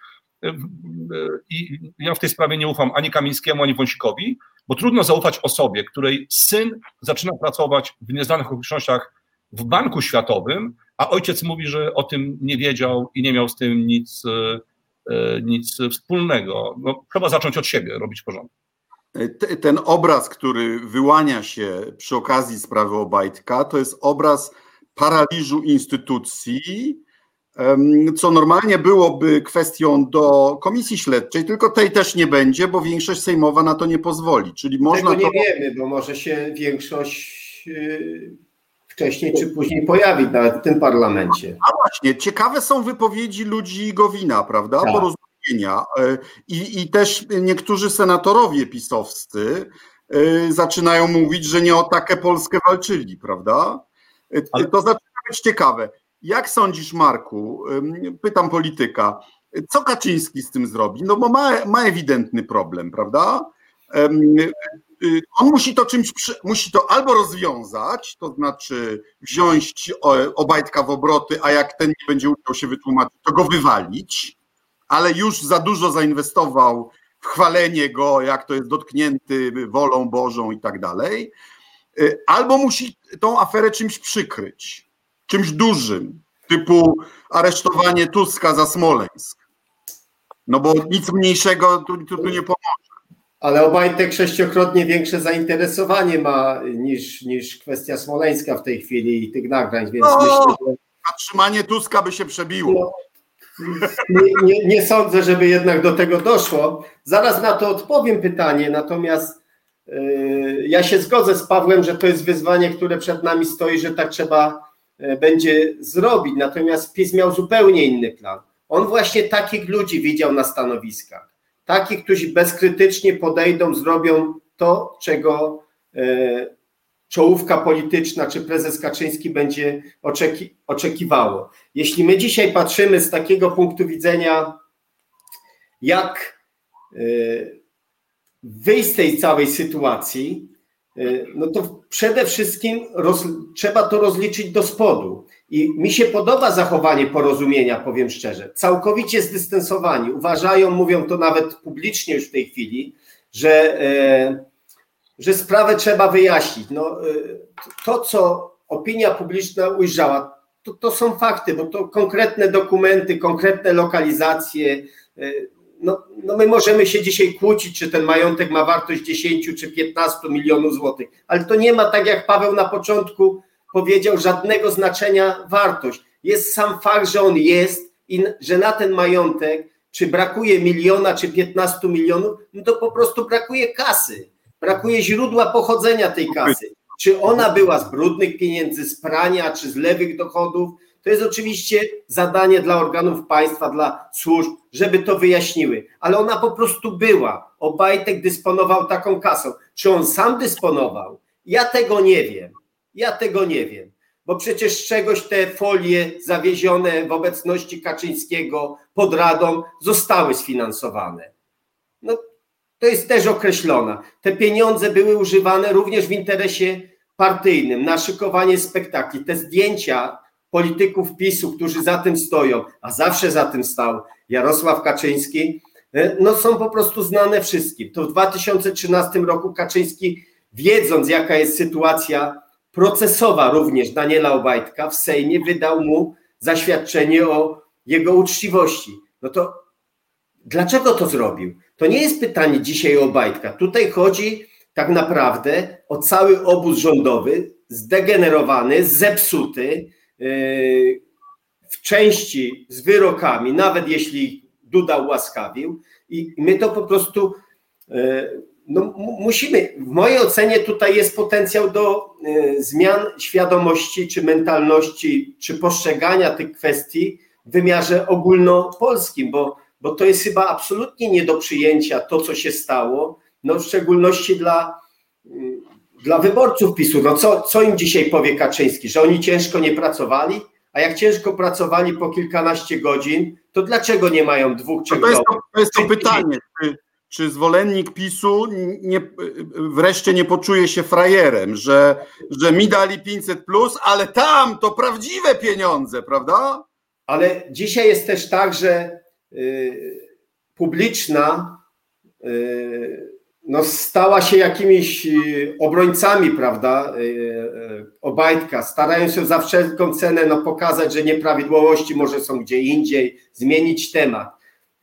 i ja w tej sprawie nie ufam ani Kamińskiemu, ani Wąsikowi, bo trudno zaufać osobie, której syn zaczyna pracować w nieznanych okolicznościach w Banku Światowym, a ojciec mówi, że o tym nie wiedział i nie miał z tym nic, e, e, nic wspólnego. No, chyba zacząć od siebie, robić porządek. Ten obraz, który wyłania się przy okazji sprawy Obajtka, to jest obraz paraliżu instytucji, co normalnie byłoby kwestią do komisji śledczej, tylko tej też nie będzie, bo większość sejmowa na to nie pozwoli. Czyli można Tego nie to... wiemy, bo może się większość yy, wcześniej czy później pojawić nawet w tym parlamencie. A właśnie, ciekawe są wypowiedzi ludzi Gowina, prawda? Tak. Porozumienia. E, I, I też niektórzy senatorowie pisowscy e, zaczynają mówić, że nie o taką Polskę walczyli, prawda? E, Ale- To zaczyna być ciekawe. Jak sądzisz, Marku? Pytam polityka. Co Kaczyński z tym zrobi? No bo ma, ma ewidentny problem, prawda? Ym, y, On musi to czymś, musi to albo rozwiązać, to znaczy wziąć Obajtka w obroty, a jak ten nie będzie umiał się wytłumaczyć, to go wywalić, ale już za dużo zainwestował w chwalenie go, jak to jest dotknięty wolą Bożą i tak dalej. Y, Albo musi tą aferę czymś przykryć, czymś dużym, typu aresztowanie Tuska za Smoleńsk. No bo nic mniejszego tu, tu, tu nie pomoże. Ale Obajtek sześciokrotnie większe zainteresowanie ma niż, niż kwestia smoleńska w tej chwili i tych nagrań, więc No. myślę, że Zatrzymanie Tuska by się przebiło. no, nie, nie, nie sądzę, żeby jednak do tego doszło. Zaraz na to odpowiem pytanie, natomiast yy, ja się zgodzę z Pawłem, że to jest wyzwanie, które przed nami stoi, że tak trzeba będzie zrobić. Natomiast PiS miał zupełnie inny plan. On właśnie takich ludzi widział na stanowiskach. Takich, którzy bezkrytycznie podejdą, zrobią to, czego yy, czołówka polityczna czy prezes Kaczyński będzie oczeki, oczekiwało. Jeśli my dzisiaj patrzymy z takiego punktu widzenia, jak y, wyjść z tej całej sytuacji, no to przede wszystkim roz, trzeba to rozliczyć do spodu. I mi się podoba zachowanie porozumienia, powiem szczerze. Całkowicie zdystansowani. Uważają, mówią to nawet publicznie już w tej chwili, że, e, że sprawę trzeba wyjaśnić. No, e, to, co opinia publiczna ujrzała, to, to są fakty, bo to konkretne dokumenty, konkretne lokalizacje. No, no my możemy się dzisiaj kłócić, czy ten majątek ma wartość 10 czy 15 milionów złotych, ale to nie ma, tak jak Paweł na początku powiedział, żadnego znaczenia wartość. Jest sam fakt, że on jest i że na ten majątek, czy brakuje miliona, czy 15 milionów, no to po prostu brakuje kasy. Brakuje źródła pochodzenia tej kasy. Czy ona była z brudnych pieniędzy, z prania, czy z lewych dochodów, to jest oczywiście zadanie dla organów państwa, dla służb, żeby to wyjaśniły. Ale ona po prostu była. Obajtek dysponował taką kasą. Czy on sam dysponował? Ja tego nie wiem. Ja tego nie wiem. Bo przecież czegoś te folie zawiezione w obecności Kaczyńskiego pod Radą zostały sfinansowane. No, to jest też określone. Te pieniądze były używane również w interesie partyjnym, na szykowanie spektakli. Te zdjęcia polityków PiSu, którzy za tym stoją, a zawsze za tym stał Jarosław Kaczyński, e, no są po prostu znane wszystkim. To w 2013 roku Kaczyński, wiedząc jaka jest sytuacja procesowa również Daniela Obajtka w Sejmie, wydał mu zaświadczenie o jego uczciwości. No to dlaczego to zrobił? To nie jest pytanie dzisiaj o Obajtka. Tutaj chodzi tak naprawdę o cały obóz rządowy, zdegenerowany, zepsuty, w części z wyrokami, nawet jeśli Duda ułaskawił, i my to po prostu yy, no, mu- musimy. W mojej ocenie tutaj jest potencjał do yy, zmian świadomości, czy mentalności, czy postrzegania tych kwestii w wymiarze ogólnopolskim, bo, bo to jest chyba absolutnie nie do przyjęcia to, co się stało, no w szczególności dla, mm, dla wyborców PiSu. No co, co im dzisiaj powie Kaczyński? Że oni ciężko nie pracowali? A jak ciężko pracowali po kilkanaście godzin, to dlaczego nie mają dwóch, To, trzech to, jest, to, to jest to Czy- pytanie, czy, czy zwolennik PiSu nie, wreszcie nie poczuje się frajerem, że, że mi dali 500 plus, ale tam to prawdziwe pieniądze, prawda? Ale dzisiaj jest też tak, że y, publiczna y, no, stała się jakimiś y, obrońcami, prawda, y, y, Obajtka. Starają się za wszelką cenę no, pokazać, że nieprawidłowości może są gdzie indziej, zmienić temat.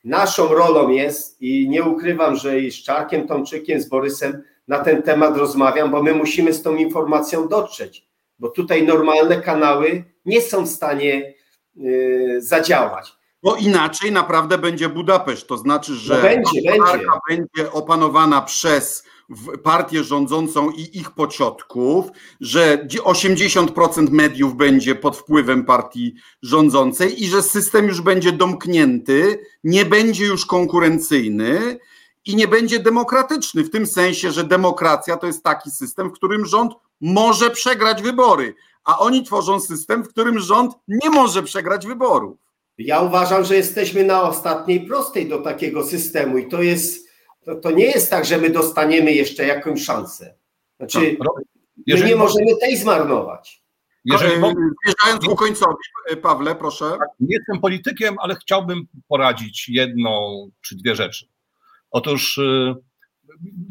Naszą rolą jest, i nie ukrywam, że i z Czarkiem Tomczykiem, z Borysem na ten temat rozmawiam, bo my musimy z tą informacją dotrzeć, bo tutaj normalne kanały nie są w stanie zadziałać. Bo inaczej naprawdę będzie Budapeszt. To znaczy, że no będzie, będzie. będzie opanowana przez partię rządzącą i ich pociotków, że 80% mediów będzie pod wpływem partii rządzącej i że system już będzie domknięty, nie będzie już konkurencyjny i nie będzie demokratyczny, w tym sensie, że demokracja to jest taki system, w którym rząd może przegrać wybory, a oni tworzą system, w którym rząd nie może przegrać wyborów. Ja uważam, że jesteśmy na ostatniej prostej do takiego systemu i to jest, to, to nie jest tak, że my dostaniemy jeszcze jakąś szansę. Znaczy, no, my nie możemy tej zmarnować. Jeżeli Zmierzając ku końcowi, Pawle, proszę. Tak, nie jestem politykiem, ale chciałbym poradzić jedną czy dwie rzeczy. Otóż y,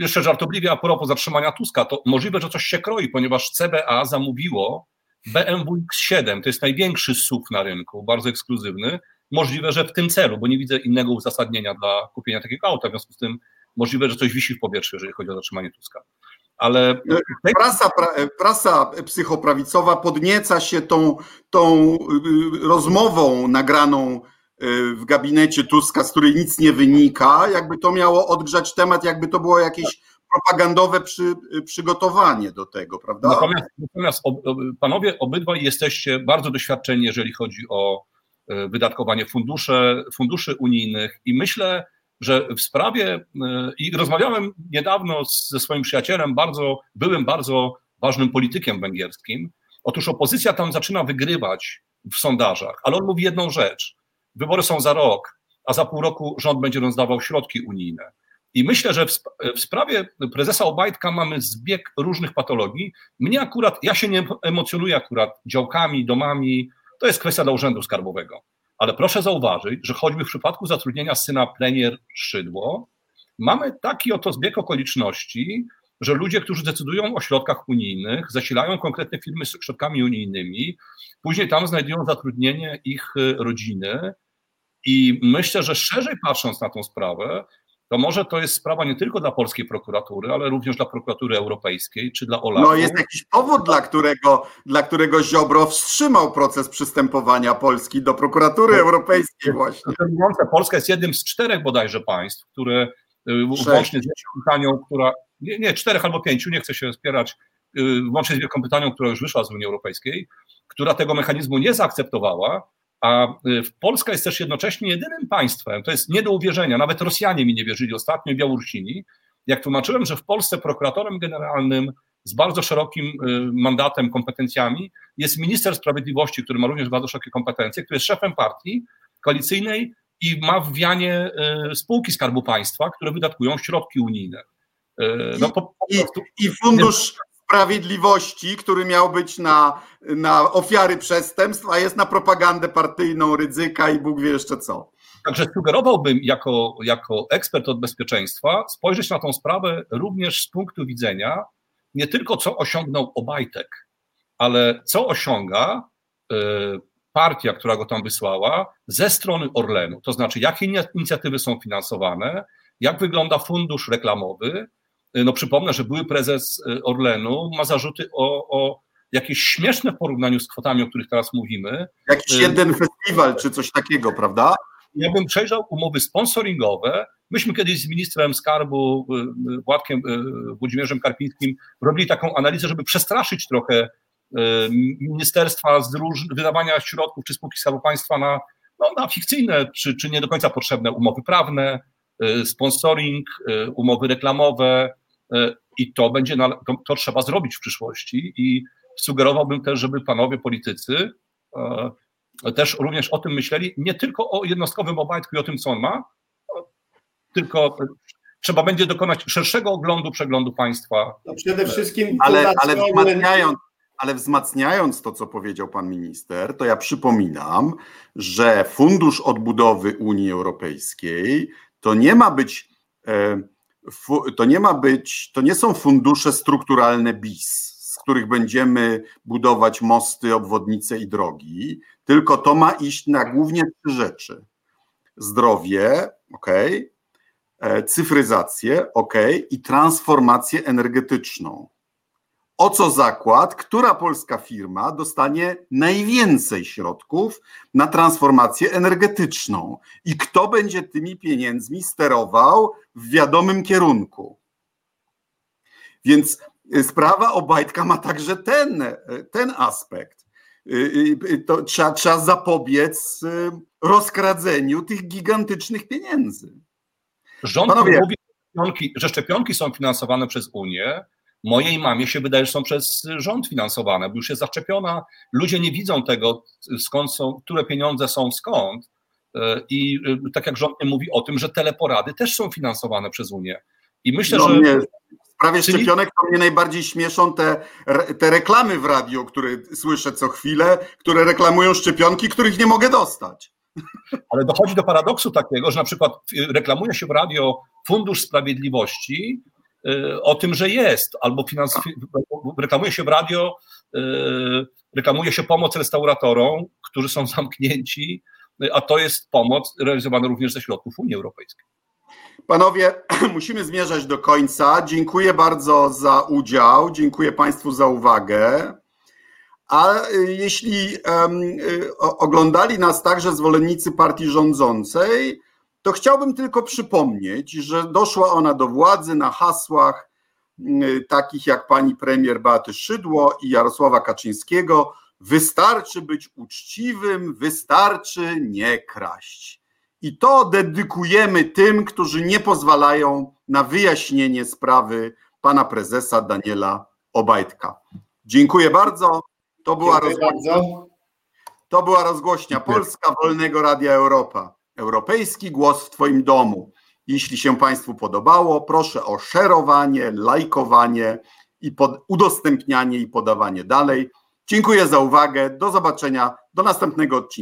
jeszcze żartobliwie a propos zatrzymania Tuska, to możliwe, że coś się kroi, ponieważ CBA zamówiło BMW X7, to jest największy SUV na rynku, bardzo ekskluzywny. Możliwe, że w tym celu, bo nie widzę innego uzasadnienia dla kupienia takiego auta, w związku z tym możliwe, że coś wisi w powietrzu, jeżeli chodzi o zatrzymanie Tuska. Ale prasa, prasa psychoprawicowa podnieca się tą, tą y, rozmową nagraną y, w gabinecie Tuska, z której nic nie wynika, jakby to miało odgrzać temat, jakby to było jakieś propagandowe przy, przygotowanie do tego, prawda? Natomiast, natomiast panowie obydwaj jesteście bardzo doświadczeni, jeżeli chodzi o e, wydatkowanie fundusze, funduszy unijnych i myślę, że w sprawie, e, i rozmawiałem niedawno ze swoim przyjacielem, bardzo, byłym bardzo ważnym politykiem węgierskim. Otóż opozycja tam zaczyna wygrywać w sondażach, ale on mówi jedną rzecz. Wybory są za rok, a za pół roku rząd będzie rozdawał środki unijne. I myślę, że w, w, sprawie prezesa Obajtka mamy zbieg różnych patologii. Mnie akurat, ja się nie emocjonuję akurat działkami, domami, to jest kwestia dla Urzędu Skarbowego. Ale proszę zauważyć, że choćby w przypadku zatrudnienia syna premier Szydło, mamy taki oto zbieg okoliczności, że ludzie, którzy decydują o środkach unijnych, zasilają konkretne firmy środkami unijnymi, później tam znajdują zatrudnienie ich rodziny. I myślę, że szerzej patrząc na tą sprawę, to może to jest sprawa nie tylko dla polskiej prokuratury, ale również dla prokuratury europejskiej czy dla OLAF. No jest jakiś powód, dla którego, dla którego Ziobro wstrzymał proces przystępowania Polski do prokuratury europejskiej właśnie. Polska jest jednym z czterech bodajże państw, które y, łącznie z Wielką Brytanią, która, nie, nie, czterech albo pięciu, nie chcę się spierać, y, łącznie z Wielką Brytanią, która już wyszła z Unii Europejskiej, która tego mechanizmu nie zaakceptowała, a y, Polska jest też jednocześnie jedynym państwem, to jest nie do uwierzenia, nawet Rosjanie mi nie wierzyli ostatnio, Białorusini, jak tłumaczyłem, że w Polsce prokuratorem generalnym z bardzo szerokim y, mandatem, kompetencjami jest minister sprawiedliwości, który ma również bardzo szerokie kompetencje, który jest szefem partii koalicyjnej i ma w wianie y, spółki Skarbu Państwa, które wydatkują środki unijne. No, po, po prostu, I, I, fundusz Sprawiedliwości, który miał być na, na ofiary przestępstw, a jest na propagandę partyjną ryzyka i Bóg wie jeszcze co. Także sugerowałbym jako, jako ekspert od bezpieczeństwa spojrzeć na tą sprawę również z punktu widzenia nie tylko co osiągnął Obajtek, ale co osiąga y, partia, która go tam wysłała, ze strony Orlenu. To znaczy, jakie inicjatywy są finansowane, jak wygląda fundusz reklamowy, no przypomnę, że były prezes y, Orlenu ma zarzuty o, o jakieś śmieszne w porównaniu z kwotami, o których teraz mówimy. Jakiś y, jeden festiwal czy coś takiego, prawda? Ja bym przejrzał umowy sponsoringowe. Myśmy kiedyś z ministrem skarbu Władkiem Włodzimierzem Karpińskim robili taką analizę, żeby przestraszyć trochę ministerstwa z róż, wydawania środków czy spółki Skarbu Państwa na, no, na fikcyjne czy, czy nie do końca potrzebne umowy prawne, sponsoring, umowy reklamowe, i to będzie, to, to trzeba zrobić w przyszłości i sugerowałbym też, żeby panowie politycy e, też również o tym myśleli, nie tylko o jednostkowym Obajtku i o tym, co on ma, tylko trzeba będzie dokonać szerszego oglądu, przeglądu państwa. No przede wszystkim ale, ale, wzmacniając, ale wzmacniając to, co powiedział pan minister, to ja przypominam, że Fundusz Odbudowy Unii Europejskiej to nie ma być e, to nie ma być, to nie są fundusze strukturalne BIS, z których będziemy budować mosty, obwodnice i drogi, tylko to ma iść na głównie trzy rzeczy. Zdrowie, ok, cyfryzację, ok, i transformację energetyczną. O co zakład, która polska firma dostanie najwięcej środków na transformację energetyczną i kto będzie tymi pieniędzmi sterował w wiadomym kierunku. Więc sprawa Obajtka ma także ten, ten aspekt. To trzeba, trzeba zapobiec rozkradzeniu tych gigantycznych pieniędzy. Rząd Panowie, mówi, że szczepionki są finansowane przez Unię, Mojej mamie się wydaje, że są przez rząd finansowane, bo już jest zaszczepiona. Ludzie nie widzą tego, skąd są, które pieniądze są skąd. E, I e, tak jak rząd nie mówi o tym, że teleporady też są finansowane przez Unię. I myślę, no, że. Nie. W sprawie Czyli... szczepionek to mnie najbardziej śmieszą te, te reklamy w radiu, które słyszę co chwilę, które reklamują szczepionki, których nie mogę dostać. Ale dochodzi do paradoksu takiego, że na przykład reklamuje się w radio Fundusz Sprawiedliwości, o tym, że jest, albo reklamuje się w radio, y, reklamuje się pomoc restauratorom, którzy są zamknięci, a to jest pomoc realizowana również ze środków Unii Europejskiej. Panowie, musimy zmierzać do końca. Dziękuję bardzo za udział, dziękuję Państwu za uwagę. A y, jeśli um, oglądali nas także zwolennicy partii rządzącej, to chciałbym tylko przypomnieć, że doszła ona do władzy na hasłach mm, takich jak pani premier Beaty Szydło i Jarosława Kaczyńskiego. Wystarczy być uczciwym, wystarczy nie kraść. I to dedykujemy tym, którzy nie pozwalają na wyjaśnienie sprawy pana prezesa Daniela Obajtka. Dziękuję bardzo. To była, rozgłośnia, to była rozgłośnia Polska Wolnego Radia Europa. Europejski głos w Twoim domu. Jeśli się Państwu podobało, proszę o szerowanie, lajkowanie i pod, udostępnianie i podawanie dalej. Dziękuję za uwagę. Do zobaczenia. Do następnego odcinka.